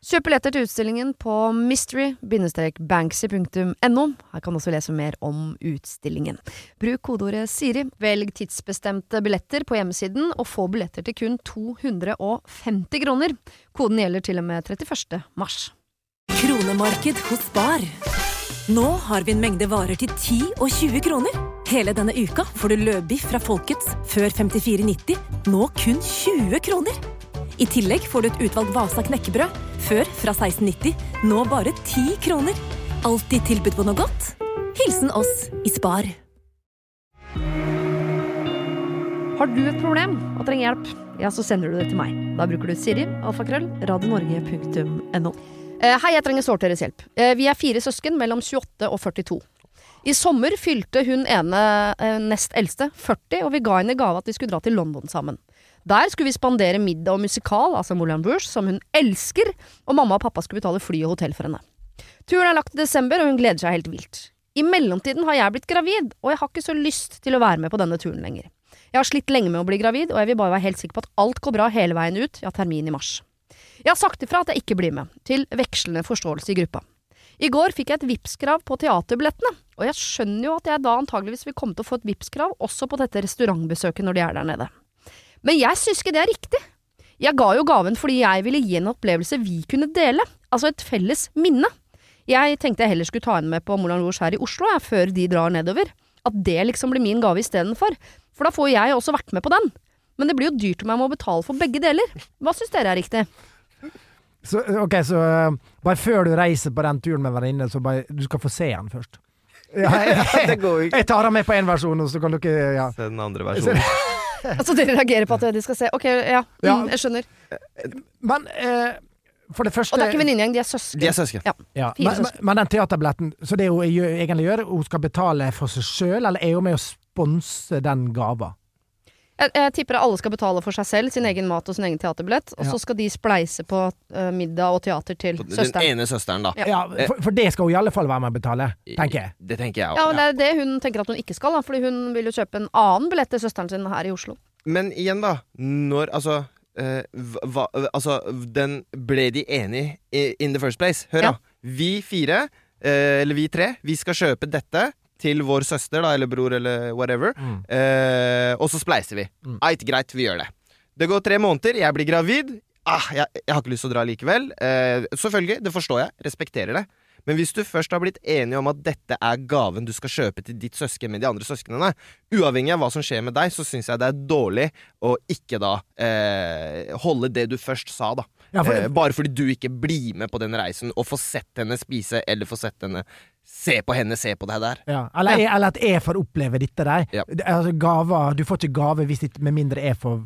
Speaker 1: Kjøp billetter til utstillingen på mystery-banksy.no. Her kan du også lese mer om utstillingen. Bruk kodeordet Siri, velg tidsbestemte billetter på hjemmesiden, og få billetter til kun 250 kroner. Koden gjelder til og med 31. mars.
Speaker 4: Kronemarked hos Bar. Nå har vi en mengde varer til 10 og 20 kroner. Hele denne uka får du løbiff fra Folkets før 54,90, nå kun 20 kroner. I tillegg får du et utvalgt Vasa knekkebrød, før fra 16,90, nå bare 10 kroner. Alltid tilbud på noe godt. Hilsen oss i Spar.
Speaker 1: Har du et problem og trenger hjelp, ja, så sender du det til meg. Da bruker du Siri, alfakrøll, radionorge.no. Eh, hei, jeg trenger sårt deres hjelp. Eh, vi er fire søsken mellom 28 og 42. I sommer fylte hun ene eh, nest eldste 40, og vi ga henne gave at vi skulle dra til London sammen. Der skulle vi spandere middag og musikal, altså Moulin Rouge, som hun elsker, og mamma og pappa skulle betale fly og hotell for henne. Turen er lagt i desember, og hun gleder seg helt vilt. I mellomtiden har jeg blitt gravid, og jeg har ikke så lyst til å være med på denne turen lenger. Jeg har slitt lenge med å bli gravid, og jeg vil bare være helt sikker på at alt går bra hele veien ut, ja, termin i mars. Jeg har sagt ifra at jeg ikke blir med, til vekslende forståelse i gruppa. I går fikk jeg et Vipps-krav på teaterbillettene, og jeg skjønner jo at jeg da antageligvis vil komme til å få et Vipps-krav også på dette restaurantbesøket når de er der nede. Men jeg syns ikke det er riktig. Jeg ga jo gaven fordi jeg ville gi en opplevelse vi kunne dele. Altså et felles minne. Jeg tenkte jeg heller skulle ta henne med på Moulin Rouge her i Oslo, jeg, før de drar nedover. At det liksom blir min gave istedenfor. For da får jeg også vært med på den. Men det blir jo dyrt om jeg må betale for begge deler. Hva syns dere er riktig?
Speaker 3: Så, ok, så uh, bare før du reiser på den turen med venninne, så bare Du skal få se den først. Ja, jeg,
Speaker 2: Det går jo ikke.
Speaker 3: jeg tar den med på én versjon, og så kan dere ja.
Speaker 2: Se den andre versjonen.
Speaker 1: Altså dere reagerer på at de skal se. Ok, ja,
Speaker 3: Ja.
Speaker 1: mm, jeg skjønner.
Speaker 3: Men eh, for det første
Speaker 1: Og det er ikke venninnegjeng, de er søsken.
Speaker 2: De er søsken.
Speaker 1: Ja.
Speaker 3: ja, men,
Speaker 1: søsken.
Speaker 3: men den teaterbilletten Så det hun egentlig gjør, hun skal betale for seg sjøl, eller er hun med å sponse den gava?
Speaker 1: Jeg, jeg tipper at alle skal betale for seg selv, sin egen mat og sin egen teaterbillett. Og
Speaker 3: Ja.
Speaker 1: så skal de spleise på uh, middag og teater til
Speaker 2: Den
Speaker 1: søsteren.
Speaker 2: ene søsteren, da.
Speaker 1: Ja.
Speaker 3: Ja, for, for det skal hun i alle fall være med å betale, tenker jeg.
Speaker 2: Det tenker jeg
Speaker 1: Ja,
Speaker 2: òg.
Speaker 1: men det er det hun tenker at hun ikke skal, da, fordi hun vil jo kjøpe en annen billett til søsteren sin her i Oslo.
Speaker 2: Men igjen, da. Når Altså uh, hva, altså, den ble de enige in the first place? Hør,
Speaker 1: Ja.
Speaker 2: da. Vi fire, uh, eller vi tre, vi skal kjøpe dette til vår søster, da, eller bror, eller whatever.
Speaker 3: Mm.
Speaker 2: Eh, og så spleiser vi.
Speaker 3: Mm.
Speaker 2: Eit, greit, vi gjør det. Det går tre måneder, jeg blir gravid. Ah, jeg, jeg har ikke lyst til å dra likevel. Eh, selvfølgelig, det forstår jeg. Respekterer det. Men hvis du først har blitt enige om at dette er gaven du skal kjøpe til ditt søsken med de andre søsknene, uavhengig av hva som skjer med deg, så syns jeg det er dårlig å ikke da eh, holde det du først sa, da.
Speaker 3: Ja, for,
Speaker 2: eh, bare fordi du ikke blir med på den reisen og får sett henne spise, eller får sett henne Se på henne, se på det der.
Speaker 3: ja. eller, jeg, eller at jeg får oppleve dette der.
Speaker 2: Ja.
Speaker 3: Altså, gaver Du får ikke gave hvis det, med mindre jeg får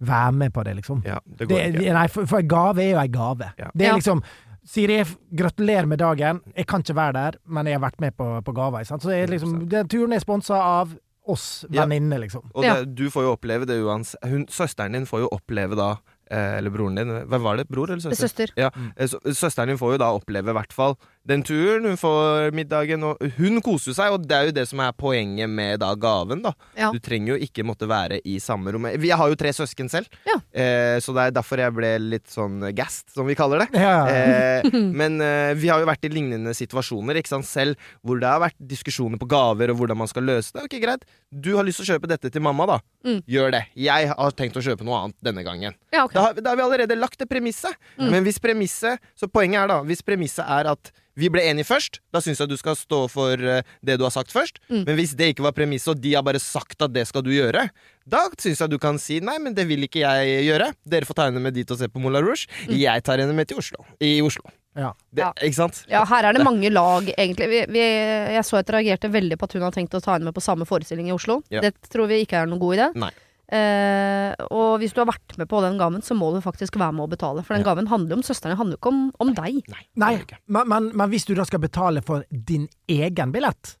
Speaker 3: være med på det, liksom.
Speaker 2: Ja, det går
Speaker 3: Det,
Speaker 2: ikke.
Speaker 3: nei, for, for en gave er jo en gave.
Speaker 2: Ja.
Speaker 3: Det er
Speaker 1: Ja.
Speaker 3: liksom Siri, gratulerer med dagen. Jeg kan ikke være der, men jeg har vært med på, på gaver. Så det er liksom, den turen er sponsa av oss
Speaker 2: Ja.
Speaker 3: venninner, liksom.
Speaker 2: Og det, du får jo oppleve det uansett. Hun, søsteren din får jo oppleve da eh, Eller broren din. Hvem var det? Bror eller søster?
Speaker 1: Søster.
Speaker 2: Ja,
Speaker 3: Mm.
Speaker 2: eh, Søsteren din får jo da oppleve i hvert fall den turen. Hun får middagen, og hun koser seg, og det er jo det som er poenget med da gaven. da
Speaker 1: Ja.
Speaker 2: Du trenger jo ikke måtte være i samme rom. Vi- Jeg har jo tre søsken selv,
Speaker 1: Ja.
Speaker 2: eh, så det er derfor jeg ble litt sånn gassed, som vi kaller det.
Speaker 3: Ja.
Speaker 2: Eh, men eh, vi har jo vært i lignende situasjoner ikke sant, selv, hvor det har vært diskusjoner på gaver og hvordan man skal løse det. Ok, greit, du har lyst til å kjøpe dette til mamma, da.
Speaker 1: Mm.
Speaker 2: Gjør det. Jeg har tenkt å kjøpe noe annet denne gangen.
Speaker 1: Ja, ok.
Speaker 2: Da har, da har vi allerede lagt det premisset.
Speaker 1: Mm.
Speaker 2: Men hvis premisset Så poenget er da Hvis premisset er at vi ble enige først, da syns jeg du skal stå for eh, det du har sagt først.
Speaker 1: Mm.
Speaker 2: Men hvis det ikke var premisset, og de har bare sagt at det skal du gjøre, da syns jeg du kan si nei, men det vil ikke jeg gjøre. Dere får ta henne med dit og se på Moulin Rouge. Jeg tar henne med til Oslo. I Oslo.
Speaker 3: Ja.
Speaker 2: Det,
Speaker 1: Ja.
Speaker 2: Ikke sant?
Speaker 1: Ja, her er det mange lag, egentlig. Vi, vi, jeg så at jeg reagerte veldig på at hun har tenkt å ta henne med på samme forestilling i Oslo.
Speaker 2: Ja.
Speaker 1: Det tror vi ikke er noen god idé.
Speaker 2: Nei.
Speaker 1: Eh, og hvis du har vært med på den gaven, så må du faktisk være med å betale. For den
Speaker 2: Ja.
Speaker 1: gaven handler om søsteren, handler ikke om, om deg.
Speaker 2: Nei.
Speaker 3: Nei, men, men, men hvis du da skal betale for din egen billett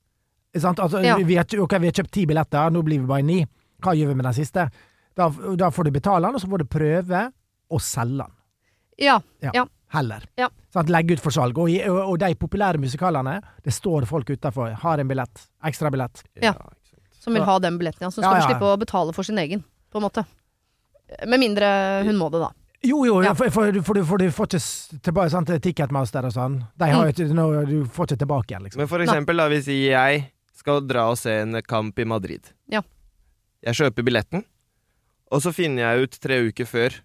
Speaker 3: sant? Altså,
Speaker 1: Ja.
Speaker 3: vi, har, okay, vi har kjøpt ti billetter, nå blir vi bare ni. Hva gjør vi med den siste? Da, da får du betale den, og så får du prøve å selge den.
Speaker 1: Ja.
Speaker 3: Heller.
Speaker 1: Ja.
Speaker 3: Sant? Legge ut for salg. Og, og, og de populære musikalene, det står folk utafor. Har en billett. Ekstrabillett.
Speaker 1: Ja. Som vil ha den billetten, ja. Så skal
Speaker 3: ja, ja.
Speaker 1: slippe å betale for sin egen, på en måte. Med mindre hun må det, da.
Speaker 3: Jo, jo,
Speaker 1: Ja.
Speaker 3: for, for, for, du- for du får ikke tilbake sant, Ticketmaster og sånn. De har jo ikke noe Du får ikke tilbake igjen, liksom.
Speaker 2: Men for eksempel, da, hvis jeg skal dra og se en kamp i Madrid.
Speaker 1: Ja.
Speaker 2: Jeg kjøper billetten, og så finner jeg ut tre uker før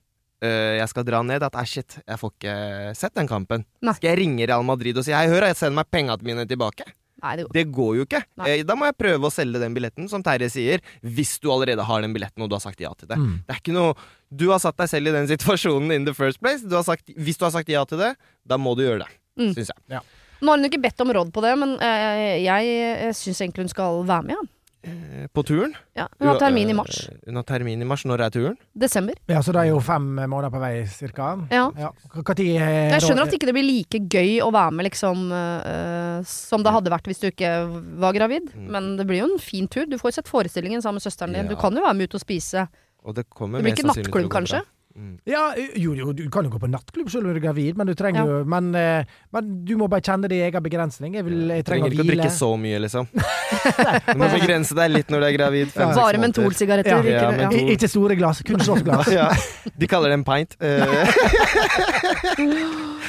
Speaker 2: uh, jeg skal dra ned, at shit, jeg får ikke sett den kampen.
Speaker 1: Nei.
Speaker 2: Skal jeg ringe Real Madrid og si hei, hør, sender meg pengene mine tilbake?
Speaker 1: Nei, det går
Speaker 2: Det går jo ikke.
Speaker 1: Nei.
Speaker 2: Eh, da må jeg prøve å selge den billetten, som Terje sier, hvis du allerede har den billetten og du har sagt ja til det.
Speaker 3: Mm.
Speaker 2: Det er ikke noe Du har satt deg selv i den situasjonen in the first place. Du har sagt, hvis du har sagt ja til det, da må du gjøre det,
Speaker 1: Mm.
Speaker 2: syns jeg.
Speaker 1: Nå har hun ikke bedt om råd på det, men eh, jeg, jeg syns egentlig hun skal være med, ja.
Speaker 2: Eh, På turen.
Speaker 1: ja. Hun har termin i mars.
Speaker 2: Eh, Hun har termin i mars. Når er turen?
Speaker 1: Desember.
Speaker 3: Ja, så da er jo fem måneder på vei, cirka.
Speaker 1: Ja.
Speaker 3: Ja. Hva tid er
Speaker 1: Jeg skjønner at ikke det blir like gøy å være med liksom uh, som det hadde vært hvis du ikke var gravid,
Speaker 2: Mm.
Speaker 1: men det blir jo en fin tur. Du får jo sett forestillingen sammen med søsteren din.
Speaker 2: Ja.
Speaker 1: Du kan jo være med ut og spise.
Speaker 2: Og det kommer
Speaker 1: Det blir ikke nattklubb, kanskje?
Speaker 2: Mm.
Speaker 3: Ja, jo, jo, du kan jo gå på nattklubb selv om du er gravid, men du trenger
Speaker 1: Ja.
Speaker 3: jo men, men du må bare kjenne din egen begrensning. Jeg, vil, jeg trenger,
Speaker 2: Trenger ikke å drikke så mye, liksom. Du må begrense deg litt når du er gravid. fem,
Speaker 3: Ja.
Speaker 1: Bare mentolsigaretter.
Speaker 3: Ja.
Speaker 2: Ja, mentol.
Speaker 3: Ikke store glass, kun shotglass.
Speaker 2: Ja. De kaller det en pint. Eh,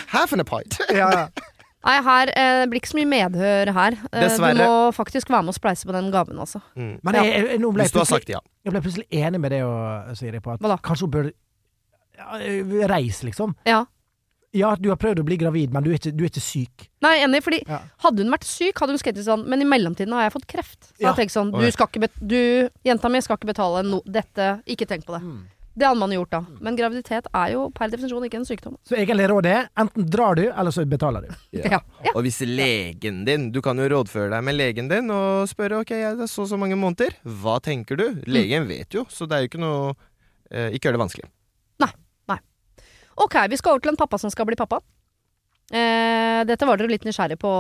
Speaker 2: Half and a pint.
Speaker 3: ja.
Speaker 1: Nei, her eh, det blir ikke så mye medhør her. Eh,
Speaker 2: Dessverre.
Speaker 1: Du må faktisk være med og spleise på den gaven, altså.
Speaker 2: Mm.
Speaker 3: Men jeg, jeg, nå ble
Speaker 2: Hvis
Speaker 3: jeg,
Speaker 2: du har
Speaker 3: plutselig,
Speaker 2: sagt ja.
Speaker 3: jeg ble plutselig enig med det, å si det på at
Speaker 1: Hva da?
Speaker 3: kanskje hun bør reis, liksom.
Speaker 1: Ja.
Speaker 3: Ja, du har prøvd å bli gravid, men du er ikke, du er ikke syk.
Speaker 1: Nei, enig, fordi
Speaker 3: Ja.
Speaker 1: hadde hun vært syk, hadde hun skrevet sånn Men i mellomtiden har jeg fått kreft. Så
Speaker 3: Ja.
Speaker 1: jeg sånn Du skal ikke bet Du, jenta mi, skal ikke betale no dette. Ikke tenk på det. Det hadde man gjort da. Men graviditet er jo per definisjon ikke en sykdom.
Speaker 3: Så egentlig rådet er enten drar du, eller så betaler du.
Speaker 1: Ja. ja.
Speaker 2: Og hvis legen din Du kan jo rådføre deg med legen din og spørre ok, det er så og så mange måneder. Hva tenker du? Legen vet jo, så det er jo ikke noe eh, Ikke gjør det vanskelig.
Speaker 1: Ok, vi skal over til en pappa som skal bli pappa. Eh, dette var dere litt nysgjerrig på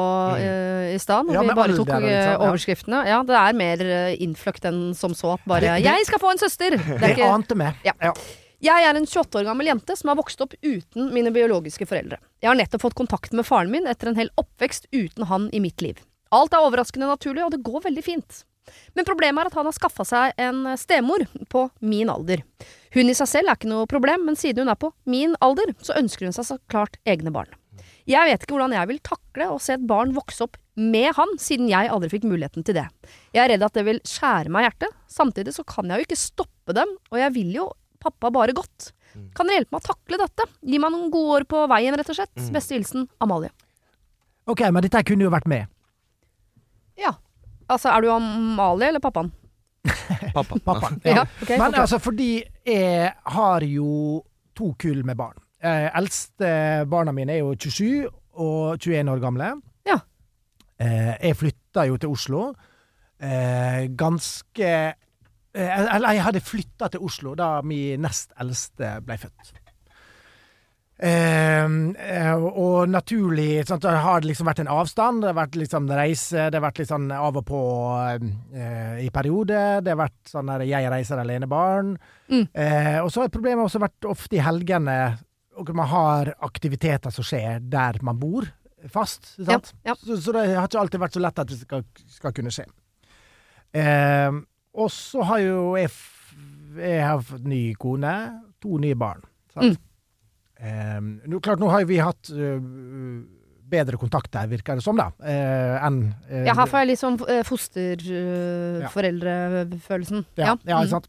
Speaker 1: eh, i stad, når
Speaker 3: Ja,
Speaker 1: vi bare tok
Speaker 3: litt
Speaker 1: eh, overskriftene. Ja, det er mer eh, innfløkt enn som så bare
Speaker 3: Det- det-
Speaker 1: 'Jeg skal få en søster'! Det
Speaker 3: Det
Speaker 1: ikke
Speaker 3: ante meg.
Speaker 1: Ja.
Speaker 3: Ja.
Speaker 1: Jeg er en 28 år gammel jente som har vokst opp uten mine biologiske foreldre. Jeg har nettopp fått kontakt med faren min etter en hel oppvekst uten han i mitt liv. Alt er overraskende naturlig, og det går veldig fint. Men problemet er at han har skaffa seg en stemor på min alder. Hun i seg selv er ikke noe problem, men siden hun er på min alder, så ønsker hun seg så klart egne barn. Jeg vet ikke hvordan jeg vil takle å se et barn vokse opp med han, siden jeg aldri fikk muligheten til det. Jeg er redd at det vil skjære meg i hjertet. Samtidig så kan jeg jo ikke stoppe dem, og jeg vil jo pappa bare godt. Kan dere hjelpe meg å takle dette? Gi meg noen gode år på veien, rett og slett. Beste hilsen Amalie.
Speaker 3: Ok, men dette kunne jo vært med.
Speaker 1: Ja. Altså, er du Amalie eller pappaen?
Speaker 2: Pappa.
Speaker 3: Pappa.
Speaker 1: Ja, Okay,
Speaker 3: Men altså, fordi jeg har jo to kull med barn. Eh, eldste barna mine er jo 27 og 21 år gamle.
Speaker 1: Ja.
Speaker 3: Eh, jeg flytta jo til Oslo eh, ganske eh, Eller jeg hadde flytta til Oslo da min nest eldste ble født. Eh, eh, og naturlig sant, Det har liksom vært en avstand, det har vært liksom reise, det har vært litt sånn av og på eh, i perioder. Det har vært sånn der jeg reiser alenebarn.
Speaker 1: Mm.
Speaker 3: Eh, og så har problemet også vært ofte i helgene, og man har aktiviteter som skjer der man bor fast. Sant?
Speaker 1: Ja, ja.
Speaker 3: Så, så det har ikke alltid vært så lett at det skal, skal kunne skje. Eh, og så har jo jeg, jeg har fått ny kone, to nye barn. Sant?
Speaker 1: Mm.
Speaker 3: Eh, nå, klart, nå har vi hatt øh, bedre kontakt der, virker det som, da, eh, enn eh,
Speaker 1: Ja, her får jeg litt sånn eh, fosterforeldrefølelsen.
Speaker 3: Ja, ja, ikke sant.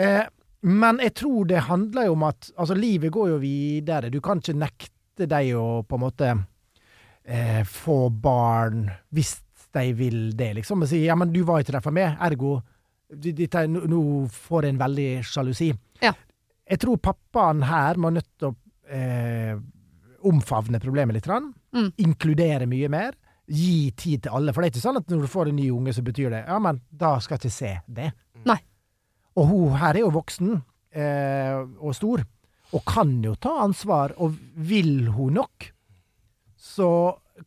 Speaker 3: Eh, men jeg tror det handler jo om at altså, livet går jo videre. Du kan ikke nekte deg å på en måte eh, få barn hvis de vil det, liksom. Og si ja, men du var ikke der for meg, ergo dette, nå får jeg en veldig sjalusi.
Speaker 1: Ja.
Speaker 3: Jeg tror pappaen her må nødt til å eh, omfavne problemet litt.
Speaker 1: Mm.
Speaker 3: Inkludere mye mer. Gi tid til alle. For det er ikke sånn at når du får en ny unge, så betyr det ja, men da skal jeg ikke se det.
Speaker 1: Nei.
Speaker 3: Og hun her er jo voksen eh, og stor, og kan jo ta ansvar. Og vil hun nok, så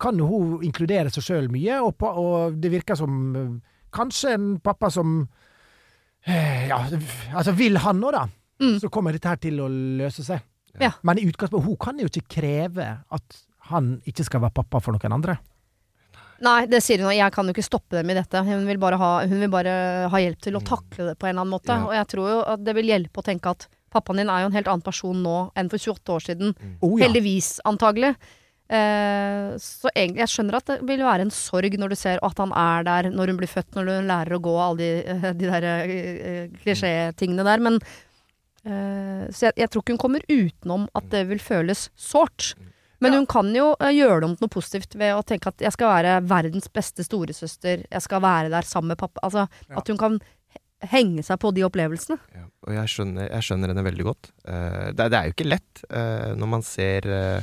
Speaker 3: kan jo hun inkludere seg sjøl mye, og, på, og det virker som eh, kanskje en pappa som eh, Ja, altså vil han nå, da,
Speaker 1: Mm.
Speaker 3: så kommer dette her til å løse seg.
Speaker 1: Ja.
Speaker 3: Men i utgangspunktet, hun kan jo ikke kreve at han ikke skal være pappa for noen andre.
Speaker 1: Nei, det sier hun, og jeg kan jo ikke stoppe dem i dette. Hun vil bare ha, hun vil bare ha hjelp til å takle det på en eller annen måte.
Speaker 2: Ja.
Speaker 1: Og jeg tror jo at det vil hjelpe å tenke at pappaen din er jo en helt annen person nå enn for 28 år siden.
Speaker 3: Oh, ja.
Speaker 1: Heldigvis, antagelig. Eh, så egentlig, jeg skjønner at det vil være en sorg når du ser at han er der når hun blir født, når hun lærer å gå, alle de, eh, de der eh, klisjétingene der. Men eh, Så jeg, jeg tror ikke hun kommer utenom at det vil føles sårt. Men
Speaker 3: Ja.
Speaker 1: hun kan jo eh, gjøre det om til noe positivt ved å tenke at jeg skal være verdens beste storesøster, jeg skal være der sammen med pappa. Altså
Speaker 3: Ja.
Speaker 1: at hun kan henge seg på de opplevelsene.
Speaker 2: Ja, og jeg skjønner, jeg skjønner henne veldig godt. Uh, det, det er jo ikke lett uh, når man ser uh,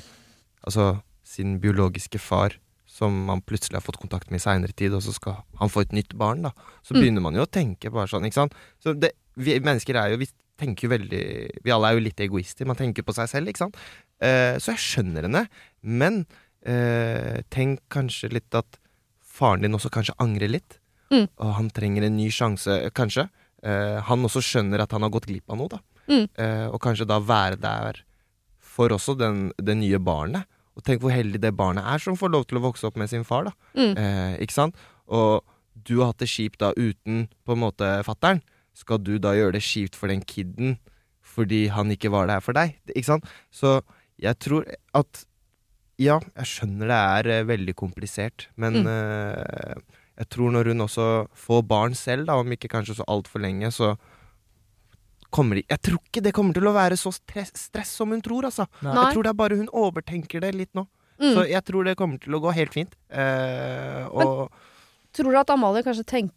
Speaker 2: altså sin biologiske far som man plutselig har fått kontakt med i seinere tid, og så skal han få et nytt barn, da. Så
Speaker 1: Mm.
Speaker 2: begynner man jo å tenke bare sånn, ikke sant. Så det, vi mennesker er jo Vi tenker veldig Vi alle er jo litt egoister. Man tenker på seg selv, ikke sant. Eh, så jeg skjønner henne. Men eh, tenk kanskje litt at faren din også kanskje angrer litt.
Speaker 1: Mm.
Speaker 2: Og han trenger en ny sjanse, kanskje. Eh, han også skjønner at han har gått glipp av noe, da.
Speaker 1: Mm.
Speaker 2: Eh, og kanskje da være der for også den, det nye barnet. Og tenk hvor heldig det barnet er som får lov til å vokse opp med sin far, da.
Speaker 1: Mm.
Speaker 2: Eh, ikke sant? Og du har hatt det kjipt da uten på en måte fattern. Skal du da gjøre det kjipt for den kiden fordi han ikke var der for deg? Ikke sant? Så jeg tror at Ja, jeg skjønner det er eh, veldig komplisert, men
Speaker 1: Mm.
Speaker 2: uh, jeg tror når hun også får barn selv, da, om ikke kanskje så altfor lenge, så kommer de Jeg tror ikke det kommer til å være så stress, stress som hun tror, altså.
Speaker 3: Nei.
Speaker 2: Jeg tror det er bare hun overtenker det litt nå.
Speaker 1: Mm.
Speaker 2: Så jeg tror det kommer til å gå helt fint. Uh, og
Speaker 1: Tror du at Amalie kanskje tenker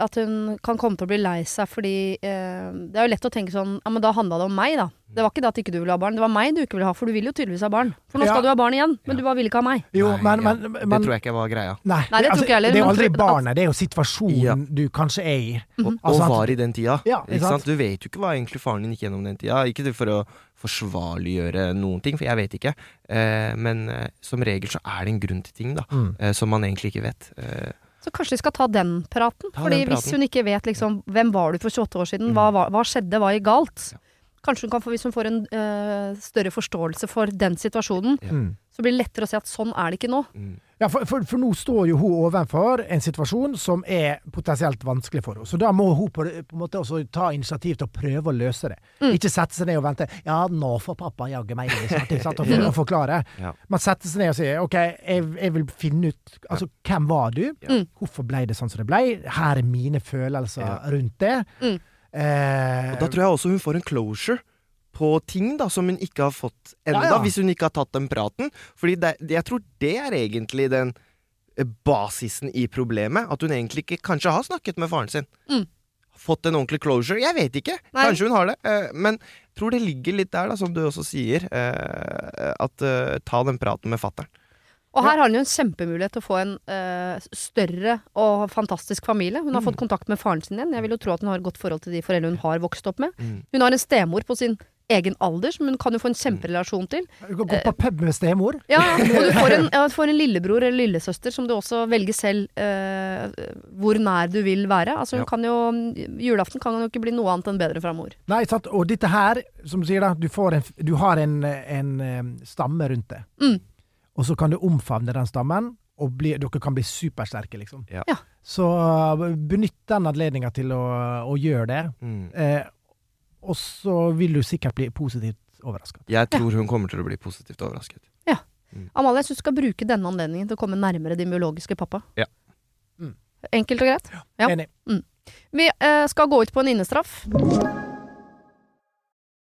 Speaker 1: at hun kan komme til å bli lei seg fordi eh, Det er jo lett å tenke sånn Ja, men da handla det om meg, da. Det var ikke det at ikke du ville ha barn, det var meg du ikke ville ha, for du vil jo tydeligvis ha barn. For nå
Speaker 3: Ja.
Speaker 1: skal du ha barn igjen, men
Speaker 2: Ja.
Speaker 1: du bare ville ikke ha meg.
Speaker 3: Jo,
Speaker 2: Nei,
Speaker 3: men,
Speaker 2: ja.
Speaker 3: men,
Speaker 2: det tror jeg ikke var greia.
Speaker 3: Nei,
Speaker 1: Nei, det tror ikke jeg heller,
Speaker 3: Det er jo aldri
Speaker 1: tror-
Speaker 3: barnet, det er jo situasjonen
Speaker 2: Ja.
Speaker 3: du kanskje er i.
Speaker 2: Og,
Speaker 3: Altså,
Speaker 2: og var i den tida.
Speaker 3: Ja,
Speaker 2: ikke sant? Du vet jo ikke hva egentlig faren din gikk gjennom den tida. Ikke for å forsvarliggjøre noen ting, for jeg vet ikke. Eh, men eh, som regel så er det en grunn til ting, da.
Speaker 3: Mm.
Speaker 2: Eh, som man egentlig ikke vet. Eh,
Speaker 1: Så kanskje vi skal ta den praten.
Speaker 2: Ta
Speaker 1: Fordi
Speaker 2: den
Speaker 1: hvis hun ikke vet liksom hvem var du for 28 år siden,
Speaker 2: Mm.
Speaker 1: hva, hva skjedde, hva gikk galt?
Speaker 2: Ja.
Speaker 1: Kanskje hun kan få, hvis hun får en eh, større forståelse for den situasjonen.
Speaker 3: Mm.
Speaker 1: Så blir det lettere å si at sånn er det ikke nå.
Speaker 2: mm.
Speaker 3: Ja, for, for, for nå står jo hun overfor en situasjon som er potensielt vanskelig for henne. Så da må hun på, på en måte også ta initiativ til å prøve å løse det.
Speaker 1: Mm.
Speaker 3: Ikke sette seg ned og vente. Ja, nå får pappa jaggu meg inn snart, og, for, og forklare.
Speaker 2: Ja.
Speaker 3: Men sette seg ned og si OK, jeg, jeg vil finne ut Altså, hvem var du?
Speaker 2: Ja.
Speaker 1: Mm.
Speaker 3: Hvorfor ble det sånn som det ble? Her er mine følelser
Speaker 2: Ja.
Speaker 3: rundt det.
Speaker 1: Mm.
Speaker 3: Eh,
Speaker 2: Og da tror jeg også hun får en closure på ting da som hun ikke har fått ennå,
Speaker 3: Ja, ja.
Speaker 2: hvis hun ikke har tatt den praten. Fordi det, jeg tror det er egentlig den eh, basisen i problemet. At hun egentlig ikke kanskje har snakket med faren sin.
Speaker 1: Mm.
Speaker 2: Fått en ordentlig closure. Jeg vet ikke.
Speaker 1: Nei.
Speaker 2: Kanskje hun har det. eh, Men jeg tror det ligger litt der, da, som du også sier. eh, At ta den praten med fattern.
Speaker 1: Og her har hun jo en kjempemulighet til å få en uh, større og fantastisk familie. Hun har
Speaker 2: Mm.
Speaker 1: fått kontakt med faren sin igjen. Jeg vil jo tro at hun har et godt forhold til de foreldrene hun har vokst opp med.
Speaker 2: Mm.
Speaker 1: Hun har en stemor på sin egen alder som hun kan jo få en kjemperelasjon til.
Speaker 3: Du kan gå på pub med stemor.
Speaker 1: Ja, og du får en, ja, får en lillebror eller lillesøster som du også velger selv eh, hvor nær du vil være. Altså hun
Speaker 2: Ja.
Speaker 1: kan jo Julaften kan jo ikke bli noe annet enn bedre fra mor.
Speaker 3: Nei, sant? Og dette her, som du sier da, du, får en, du har en, en, eh, stamme rundt det.
Speaker 1: Mm.
Speaker 3: Og så kan du omfavne den stammen, og bli, dere kan bli supersterke, liksom.
Speaker 2: Ja.
Speaker 1: Ja.
Speaker 3: Så uh, benytt den anledninga til å, å gjøre det.
Speaker 2: Mm.
Speaker 3: Eh, og så vil du sikkert bli positivt overrasket.
Speaker 2: Jeg tror hun kommer til å bli positivt overrasket. Ja.
Speaker 1: Amalie, jeg syns du skal bruke denne anledningen til å komme nærmere din biologiske pappa.
Speaker 2: Ja.
Speaker 3: Mm.
Speaker 1: Enkelt og greit. Ja.
Speaker 3: Enig.
Speaker 1: Vi eh, skal gå ut på en innestraff.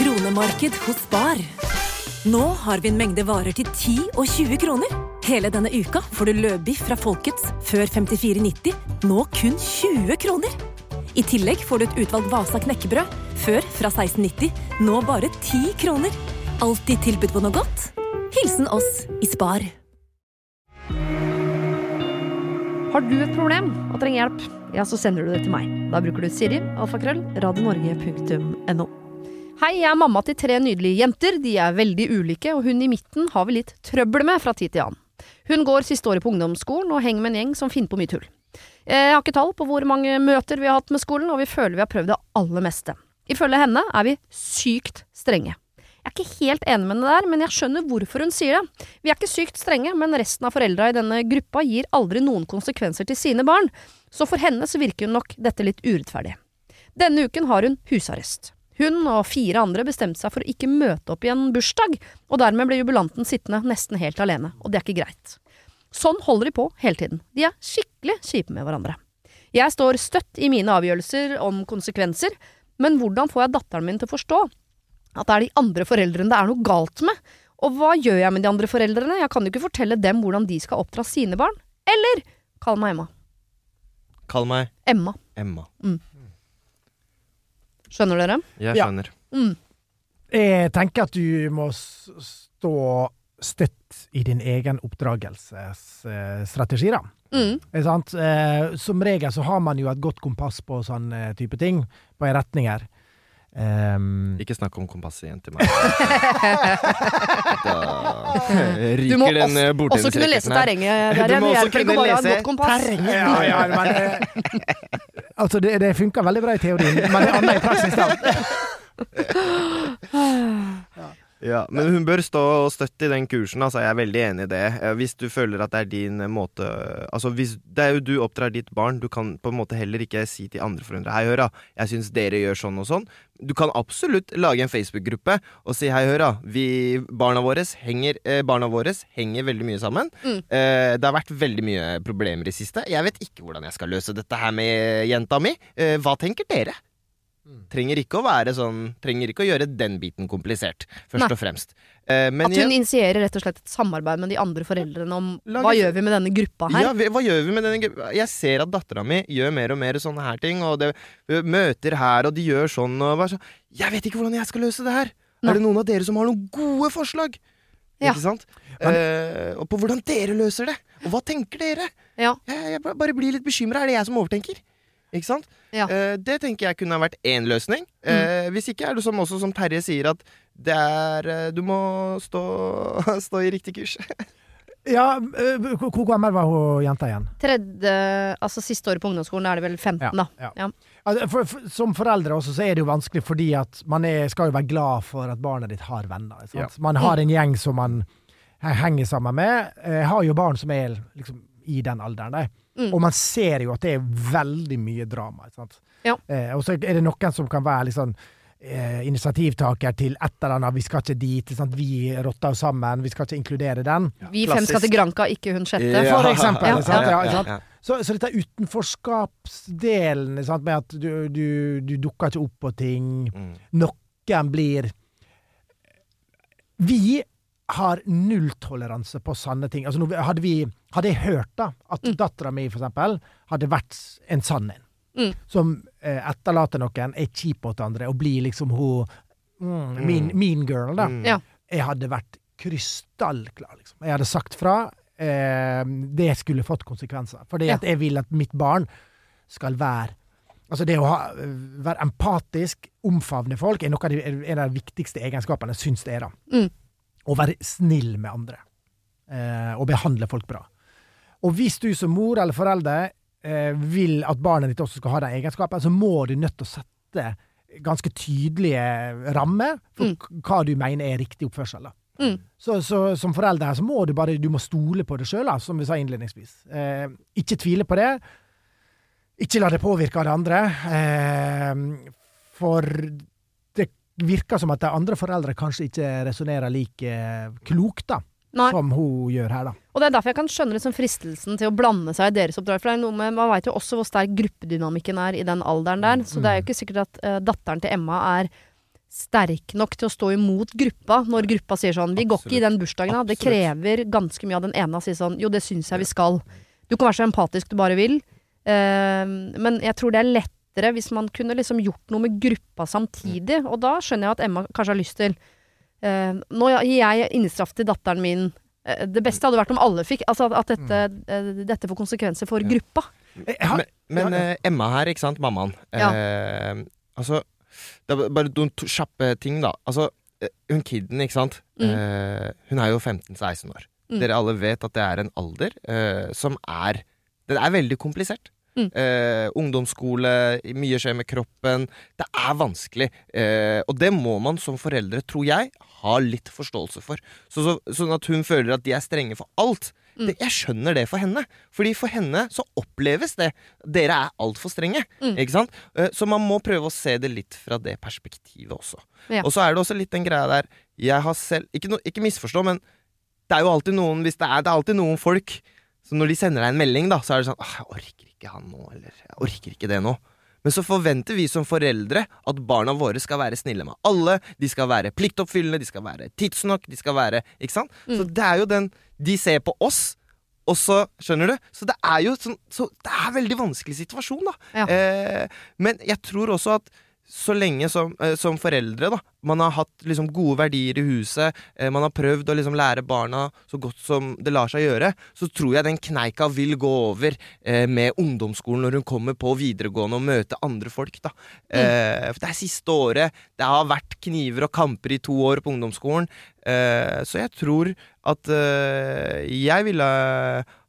Speaker 4: Kronemarked hos Bar. Nå har vi en mengde varer til 10 og 20 kroner. Hele denne uka får du løbiff fra Folkets før 54,90, nå kun 20 kroner. I tillegg får du et utvalgt Vasa knekkebrød, før fra 16,90, nå bare 10 kroner. Alltid tilbud på noe godt. Hilsen oss i Spar.
Speaker 1: Har du et problem og trenger hjelp, ja, så sender du det til meg. Da bruker du Siri, alfakrøll, radionorge.no. Hei, jeg er mamma til tre nydelige jenter. De er veldig ulike, og hun i midten har vi litt trøbbel med fra tid til annen. Hun går siste året på ungdomsskolen og henger med en gjeng som finner på mye tull. Jeg har ikke tall på hvor mange møter vi har hatt med skolen, og vi føler vi har prøvd det aller meste. Ifølge henne er vi sykt strenge. Jeg er ikke helt enig med henne der, men jeg skjønner hvorfor hun sier det. Vi er ikke sykt strenge, men resten av foreldra i denne gruppa gir aldri noen konsekvenser til sine barn, så for henne så virker hun nok dette litt urettferdig. Denne uken har hun husarrest. Hun og fire andre bestemte seg for å ikke møte opp i en bursdag, og dermed ble jubilanten sittende nesten helt alene, og det er ikke greit. Sånn holder de på hele tiden. De er skikkelig kjipe med hverandre. Jeg står støtt i mine avgjørelser om konsekvenser, men hvordan får jeg datteren min til å forstå at det er de andre foreldrene det er noe galt med? Og hva gjør jeg med de andre foreldrene? Jeg kan jo ikke fortelle dem hvordan de skal oppdra sine barn. Eller kall meg Emma.
Speaker 2: Kall meg
Speaker 1: Emma.
Speaker 2: Emma.
Speaker 1: Skjønner dere?
Speaker 2: Jeg
Speaker 3: Ja.
Speaker 2: skjønner.
Speaker 1: Mm.
Speaker 3: Jeg tenker at du må s- stå støtt i din egen oppdragelsesstrategi, da.
Speaker 1: Mm.
Speaker 3: Ikke sant? Eh, som regel så har man jo et godt kompass på sånn eh, type ting, på en retning her. Um,
Speaker 2: Ikke snakk om kompasset igjen til meg. da
Speaker 1: Du må
Speaker 2: ryker den eh,
Speaker 1: også, også kunne lese terrenget.
Speaker 2: Du
Speaker 1: Der,
Speaker 2: må også
Speaker 1: hjelper ikke
Speaker 2: kunne
Speaker 1: å ha
Speaker 2: lese
Speaker 1: et godt kompass.
Speaker 3: ja, ja, men, eh, altså, det, det funker veldig bra i teorien, men det er annet i praksis, da.
Speaker 2: Ja, men hun bør stå og støtte i den kursen, altså. Jeg er veldig enig i det. Eh, Hvis du føler at det er din eh, måte Altså, hvis Det er jo du oppdrar ditt barn, du kan på en måte heller ikke si til andre foreldre Hei, hør da, jeg syns dere gjør sånn og sånn. Du kan absolutt lage en Facebook-gruppe og si hei, hør da, vi, barna våre henger, eh, barna våre henger veldig mye sammen.
Speaker 1: Mm.
Speaker 2: Eh, det har vært veldig mye problemer i siste. Jeg vet ikke hvordan jeg skal løse dette her med jenta mi. Eh, hva tenker dere? Trenger ikke å være sånn Trenger ikke å gjøre den biten komplisert, først
Speaker 1: Nei.
Speaker 2: og fremst. Eh, men
Speaker 1: At hun
Speaker 2: igjen,
Speaker 1: initierer rett og slett et samarbeid med de andre foreldrene om
Speaker 2: Lager-
Speaker 1: hva gjør vi med denne gruppa her.
Speaker 2: ja, vi- hva gjør vi med denne gruppa? Jeg ser at dattera mi gjør mer og mer sånne her ting, og det, møter her, og de gjør sånn, og bare sånn Jeg vet ikke hvordan jeg skal løse det her!
Speaker 1: Nei.
Speaker 2: Er det noen av dere som har noen gode forslag?
Speaker 1: Ja.
Speaker 2: Ikke sant? Eh, og på hvordan dere løser det! Og hva tenker dere?
Speaker 1: Ja.
Speaker 2: Jeg, jeg bare blir litt bekymra. Er det jeg som overtenker? Ikke sant?
Speaker 1: Ja. Mm.
Speaker 2: Eh, det tenker jeg kunne ha vært én løsning. Eh, Hvis ikke er det som, også som Terje sier, at det er eh, Du må stå, stå i riktig kurs.
Speaker 3: Ja, eh, hvor gammel var hun jenta igjen?
Speaker 1: Tredje, altså siste året på ungdomsskolen er det vel 15, da.
Speaker 3: Ja.
Speaker 1: Ja.
Speaker 3: Altså, For, for, som foreldre også så er det jo vanskelig fordi at man er, skal jo være glad for at barnet ditt har venner. Man har en gjeng som man henger sammen med. Jeg har jo barn som er liksom i den alderen. De.
Speaker 1: Mm.
Speaker 3: Og man ser jo at det er veldig mye drama. Ikke sant?
Speaker 1: Ja.
Speaker 3: Eh, og så er det noen som kan være litt sånn eh, initiativtaker til et eller annet. Vi skal ikke dit. ikke Sant? Vi rotter oss sammen. Vi skal ikke inkludere den.
Speaker 1: Vi fem skal til Granca, ikke hun sjette.
Speaker 3: For eksempel,
Speaker 1: Ja,
Speaker 3: sant?
Speaker 1: ja,
Speaker 3: Ja, ikke sant? Så, så dette utenforskapsdelen sant? med at du, du, du dukker ikke opp på ting,
Speaker 2: Mm.
Speaker 3: noen blir Vi har nulltoleranse på sanne ting. Altså, hadde, vi, hadde jeg hørt da at
Speaker 1: Mm.
Speaker 3: dattera mi, for eksempel, hadde vært en sann en,
Speaker 1: Mm.
Speaker 3: som eh, etterlater noen, er kjip mot andre og blir liksom hun mm, mean, mean girl, da.
Speaker 2: Mm.
Speaker 1: Ja.
Speaker 3: Jeg hadde vært krystallklar, liksom. Jeg hadde sagt fra. Eh, det skulle fått konsekvenser. Fordi
Speaker 1: Ja.
Speaker 3: at jeg vil at mitt barn skal være Altså det å ha, være empatisk, omfavne folk, er noe av de, en av de viktigste egenskapene, syns det er. da.
Speaker 1: Mm.
Speaker 3: Å være snill med andre. Eh, og behandle folk bra. Og hvis du som mor eller forelder eh, vil at barnet ditt også skal ha den egenskapen, så må du nødt til å sette ganske tydelige rammer for
Speaker 1: Mm.
Speaker 3: hva du mener er riktig oppførsel. da.
Speaker 1: Mm.
Speaker 3: Så, så som forelder her, så må du bare du må stole på det sjøl, som vi sa innledningsvis. Eh, ikke tvile på det. Ikke la det påvirke av det andre. Eh, for virker som at de andre foreldre kanskje ikke resonnerer like klokt da,
Speaker 1: Nei.
Speaker 3: som hun gjør her. da.
Speaker 1: Og det er derfor jeg kan skjønne liksom fristelsen til å blande seg i deres oppdrag. For det er noe med, man veit jo også hvor sterk gruppedynamikken er i den alderen der. Så det er jo ikke sikkert at uh, datteren til Emma er sterk nok til å stå imot gruppa når gruppa sier sånn Vi går ikke i den bursdagen, da. Det krever ganske mye av den ene å si sånn Jo, det syns jeg vi skal. Du kan være så empatisk du bare vil. Uh, men jeg tror det er lettere hvis man kunne liksom gjort noe med gruppa samtidig. Og da skjønner jeg at Emma kanskje har lyst til Uh, Nå gir jeg innstraff til datteren min. Uh, Det beste hadde vært om alle fikk Altså at- at dette, uh, dette får konsekvenser for gruppa.
Speaker 3: Har-
Speaker 2: Men, men Emma her, ikke sant, mammaen.
Speaker 1: Ja.
Speaker 2: Eh, altså Det er bare noen kjappe ting, da. Altså, hun kiden, ikke sant.
Speaker 1: Mm.
Speaker 2: Hun er jo 15-16 år.
Speaker 1: Mm.
Speaker 2: Dere alle vet at det er en alder som er Den er veldig komplisert.
Speaker 1: Mm.
Speaker 2: Eh, ungdomsskole, mye skjer med kroppen. Det er vanskelig. Eh, og det må man som foreldre, tror jeg, ha litt forståelse for. Så, så, sånn at hun føler at de er strenge for alt.
Speaker 1: Mm.
Speaker 2: Det, jeg skjønner det for henne. Fordi for henne så oppleves det. Dere er altfor strenge.
Speaker 1: Mm.
Speaker 2: Ikke sant? Eh, Så man må prøve å se det litt fra det perspektivet også.
Speaker 1: Ja.
Speaker 2: Og så er det også litt den greia der Jeg har selv Ikke, no, ikke misforstå, men det er jo alltid noen Hvis det er, det er alltid noen folk Så når de sender deg en melding, da, så er det sånn «Åh, Jeg orker ikke han nå, eller jeg orker ikke det nå. Men så forventer vi som foreldre at barna våre skal være snille med alle. De skal være pliktoppfyllende, de skal være tidsnok, de skal være Ikke sant? Så det er jo den De ser på oss. Og så, skjønner du? Så det er jo sånn Så det er en veldig vanskelig situasjon, da.
Speaker 1: Ja.
Speaker 2: Eh, men jeg tror også at så lenge som, eh, som foreldre da man har hatt liksom gode verdier i huset, eh, man har prøvd å liksom lære barna så godt som det lar seg gjøre, så tror jeg den kneika vil gå over eh, med ungdomsskolen når hun kommer på videregående og møter andre folk. da. Eh, for det er siste året. Det har vært kniver og kamper i to år på ungdomsskolen. Eh, så jeg tror at eh, jeg ville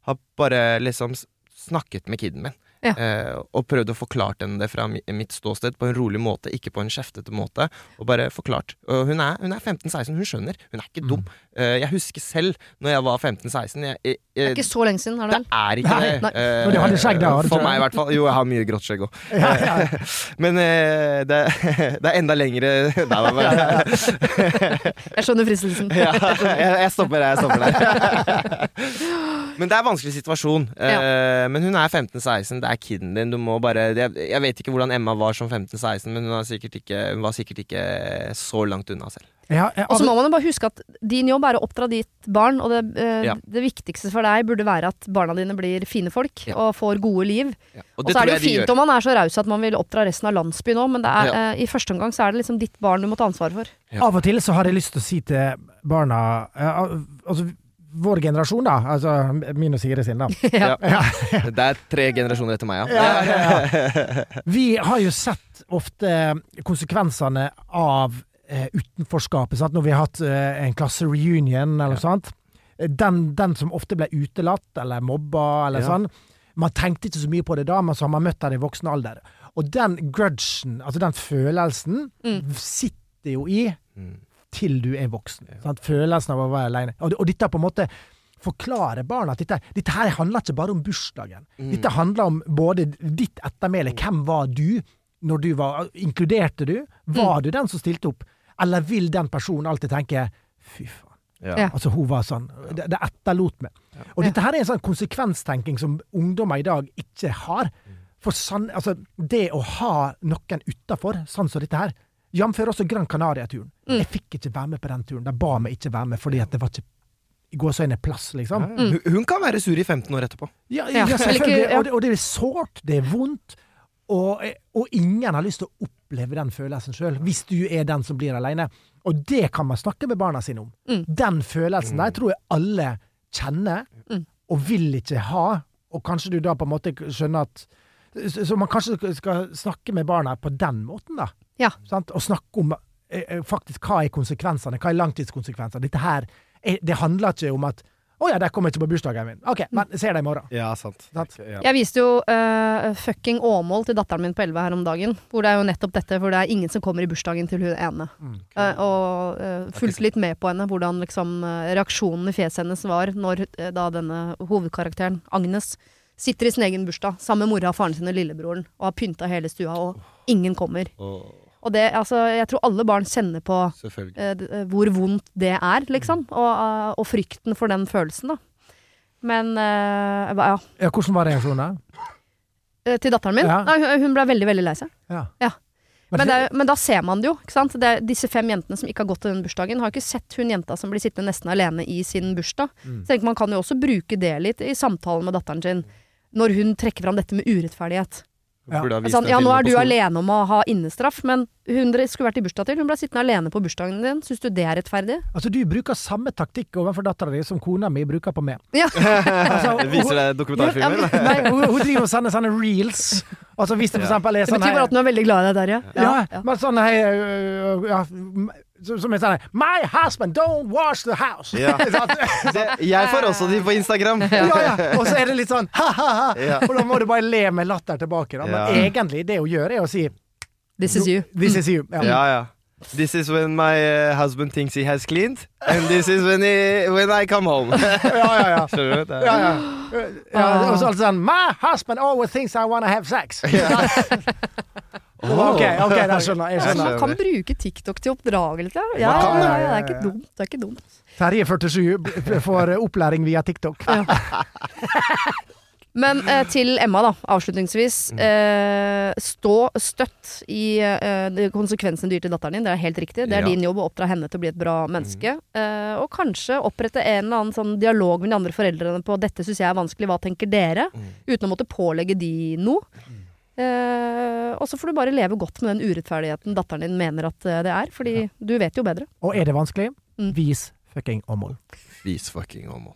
Speaker 2: ha bare liksom snakket med kiden min.
Speaker 1: Ja.
Speaker 2: Eh, og prøvde å forklare henne det fra mitt ståsted på en rolig måte, ikke på en kjeftete måte. Og bare forklart. Og hun er, er 15-16, hun skjønner. Hun er ikke dum. Eh, jeg husker selv når jeg var 15-16 jeg, jeg,
Speaker 1: Det er ikke så lenge siden, er det
Speaker 2: det er ikke
Speaker 3: Nei.
Speaker 2: det.
Speaker 1: Nei.
Speaker 2: Eh,
Speaker 3: skjegg da,
Speaker 2: For meg i hvert fall. Jo, jeg har mye grått skjegg òg.
Speaker 3: Ja, ja.
Speaker 2: Men eh, det, det er enda lengre men
Speaker 1: Jeg skjønner fristelsen.
Speaker 2: ja, jeg, jeg stopper der. Jeg stopper der. Men det er en vanskelig situasjon. Eh, men hun er 15-16, det er kiden din. Du må bare jeg, jeg vet ikke hvordan Emma var som 15-16, men hun, har sikkert ikke, hun var sikkert ikke så langt unna selv.
Speaker 3: Ja, jeg-
Speaker 1: Og så må man jo bare huske at din jobb er å oppdra ditt barn, og det, eh,
Speaker 2: Ja.
Speaker 1: det viktigste for deg burde være at barna dine blir fine folk
Speaker 2: Ja.
Speaker 1: og får gode liv.
Speaker 2: Og
Speaker 1: Og så er det jo fint
Speaker 2: gjør.
Speaker 1: om man er så raus at man vil oppdra resten av landsbyen òg, men det er,
Speaker 2: Ja.
Speaker 1: eh, i første omgang så er det liksom ditt barn du må ta ansvar for.
Speaker 2: Ja.
Speaker 3: Av og til så har jeg lyst til å si til barna eh, Altså vår generasjon, da. Altså min og Siri sin, da.
Speaker 1: ja.
Speaker 2: Ja. Det er tre generasjoner etter meg, ja.
Speaker 3: Ja, ja, Vi har jo sett ofte konsekvensene av eh, utenforskapet. Sant? Når vi har hatt eh, en klassereunion eller noe sånt. Den, den som ofte ble utelatt eller mobba eller
Speaker 2: Ja.
Speaker 3: sånn. Man tenkte ikke så mye på det da, men så har man møtt det i voksen alder. Og den grudgen, altså den følelsen,
Speaker 1: Mm.
Speaker 3: sitter jo i
Speaker 2: Mm.
Speaker 3: Til du er voksen. Sant? Følelsen av å være alene. Og, og dette på en måte forklarer barna at dette, dette her handler ikke bare om bursdagen.
Speaker 2: Mm.
Speaker 3: Dette handler om både ditt ettermæle. Hvem var du når du var Inkluderte du? Var du den som stilte opp? Eller vil den personen alltid tenke Fy faen.
Speaker 2: Ja.
Speaker 1: Ja.
Speaker 3: Altså, hun var sånn. Det, det etterlot meg. Og dette her er en sånn konsekvenstenking som ungdommer i dag ikke har. For sann, altså, det å ha noen utafor, sånn som dette her Jf. også Gran Canaria-turen.
Speaker 1: Mm.
Speaker 3: Jeg fikk ikke være med på den turen. De ba meg ikke være med fordi at det var ikke i gåseøyne plass, liksom.
Speaker 2: Hun, hun kan være sur i 15 år etterpå.
Speaker 3: Ja,
Speaker 1: Ja.
Speaker 3: ja, selvfølgelig. Og, det, og det er sårt, det er vondt. Og, og ingen har lyst til å oppleve den følelsen sjøl, hvis du er den som blir alene. Og det kan man snakke med barna sine om.
Speaker 1: Mm.
Speaker 3: Den følelsen der tror jeg alle kjenner,
Speaker 1: Mm.
Speaker 3: og vil ikke ha. Og kanskje du da på en måte skjønner at Så så man kanskje skal snakke med barna på den måten, da.
Speaker 1: Ja.
Speaker 3: Sant? Og snakke om eh, eh, faktisk hva er konsekvensene, hva er langtidskonsekvensene. Dette her, er, Det handler ikke om at 'Å ja, de kommer ikke på bursdagen min'. OK, men ser deg i morgen.
Speaker 2: Ja, sant.
Speaker 3: Sant?
Speaker 1: Jeg viste jo uh, fucking Åmål til datteren min på 11 her om dagen. Hvor det er jo nettopp dette, hvor det er ingen som kommer i bursdagen til hun ene. Eh, og uh, fulgte litt med på henne, hvordan liksom reaksjonen i fjeset hennes var når da denne hovedkarakteren, Agnes, sitter i sin egen bursdag sammen med mora, faren sin og lillebroren og har pynta hele stua, og ingen kommer. Og det, altså, jeg tror alle barn kjenner på eh, hvor vondt det er, liksom. Og, uh, og frykten for den følelsen, da. Men uh, ja.
Speaker 3: Ja, hvordan var reaksjonen?
Speaker 1: Eh, Til datteren min?
Speaker 3: Ja.
Speaker 1: Nei, hun- ble veldig, veldig lei seg.
Speaker 3: Ja.
Speaker 1: Ja. Men, det, men da ser man det jo. ikke sant? Det er, disse fem jentene som ikke har gått til den bursdagen, har ikke sett hun jenta som blir sittende nesten alene i sin bursdag.
Speaker 3: Mm.
Speaker 1: Så tenker Man kan jo også bruke det litt i samtalen med datteren sin, når hun trekker fram dette med urettferdighet.
Speaker 3: Ja.
Speaker 1: Sånn, ja, nå er du alene om å ha innestraff, men hun skulle vært i bursdag til. Hun ble sittende alene på bursdagen din. Syns du det er rettferdig?
Speaker 3: Altså, du bruker samme taktikk overfor dattera di som kona mi bruker på meg.
Speaker 1: Ja.
Speaker 3: Altså,
Speaker 2: Viser det dokumentarfilmer?
Speaker 1: Ja.
Speaker 3: Nei, hun, hun driver og sender sånne reels. Altså, hvis det for
Speaker 2: Ja.
Speaker 3: eksempel er
Speaker 1: Det
Speaker 3: sånn
Speaker 1: betyr bare at hun er veldig glad i deg, der,
Speaker 3: ja, ja, men sånn hei, øh, ja, som er sånn My husband don't wash the house!
Speaker 2: Ja. Det, jeg får også de på Instagram.
Speaker 3: ja, ja. Og så er det litt sånn ha-ha-ha! Og da må du bare le med latter tilbake. Da. Men
Speaker 2: Ja.
Speaker 3: egentlig, det hun gjør, er å si
Speaker 1: This is you.
Speaker 3: This is you. Ja.
Speaker 2: Ja, ja. This is when my uh, husband thinks he has cleaned, and this is when, he, when I come home.
Speaker 3: Ja, ja, ja.
Speaker 2: Skjønner du? Det
Speaker 3: ja, ja. ja og så alt sånn My husband always thinks I wanna have sex. Ok, ok, da skjønner jeg. Skjønner.
Speaker 1: Man kan bruke TikTok til oppdragelse. Ja,
Speaker 2: ja,
Speaker 1: ja,
Speaker 2: det.
Speaker 1: ja, det er ikke dumt. Det er ikke dumt.
Speaker 3: Terje 47 b- får opplæring via TikTok.
Speaker 1: Men eh, til Emma, da, avslutningsvis. Eh, stå støtt i eh, konsekvensene du gir til datteren din. Det er helt riktig. Det er
Speaker 2: Ja.
Speaker 1: din jobb å oppdra henne til å bli et bra menneske. Eh, og kanskje opprette en eller annen sånn dialog med de andre foreldrene på 'dette syns jeg er vanskelig, hva tenker dere?' Uten å måtte pålegge de noe. Eh, og så får du bare leve godt med den urettferdigheten datteren din mener at eh, det er, fordi du vet jo bedre.
Speaker 3: Og er det vanskelig,
Speaker 1: Mm.
Speaker 3: vis fucking omhold.
Speaker 2: Vis fucking homo.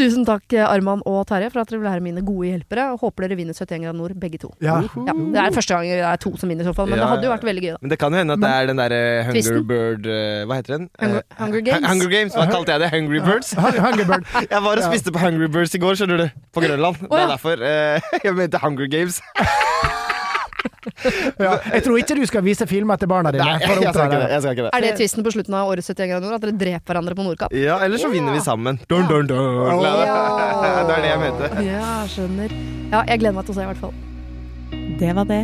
Speaker 1: Tusen takk, eh, Arman og Terje, for at dere vil være mine gode hjelpere. Og håper dere vinner 71 grader nord, begge to.
Speaker 3: Ja.
Speaker 1: Ja, det er første gang det er to som vinner, i så fall, men
Speaker 2: Ja,
Speaker 1: det hadde jo vært veldig gøy, da.
Speaker 2: Men det kan jo hende at det er den derre
Speaker 1: Hunger
Speaker 2: Bird uh, Hva heter den?
Speaker 1: Hunger-
Speaker 2: Eh,
Speaker 1: Hunger Games.
Speaker 2: Hunger Games, Hva kalte jeg det? Hungry Birds?
Speaker 3: Hunger Bird.
Speaker 2: Jeg var og spiste på Hungry Birds i går, skjønner du. På Grønland. Det er derfor eh, jeg mente Hunger Games.
Speaker 3: Ja. Jeg tror ikke du skal vise filmer til barna dine.
Speaker 2: Nei,
Speaker 3: jeg,
Speaker 2: jeg skal ikke det. Jeg skal ikke det.
Speaker 1: Er det tvisten på slutten av årets 71 grader nord? At dere dreper hverandre på Nordkapp?
Speaker 2: Ja, eller så vinner vi sammen. Dun, dun, dun.
Speaker 1: Ja.
Speaker 2: Det er det jeg mente.
Speaker 1: Ja, skjønner. Ja, jeg gleder meg til å se, i hvert fall.
Speaker 5: Det var det.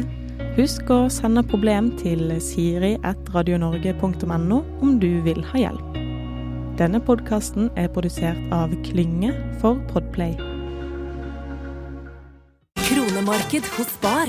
Speaker 5: Husk å sende problem til siri.radionorge.no om du vil ha hjelp. Denne podkasten er produsert av Klynge for Podplay.
Speaker 4: Kronemarked hos Spar.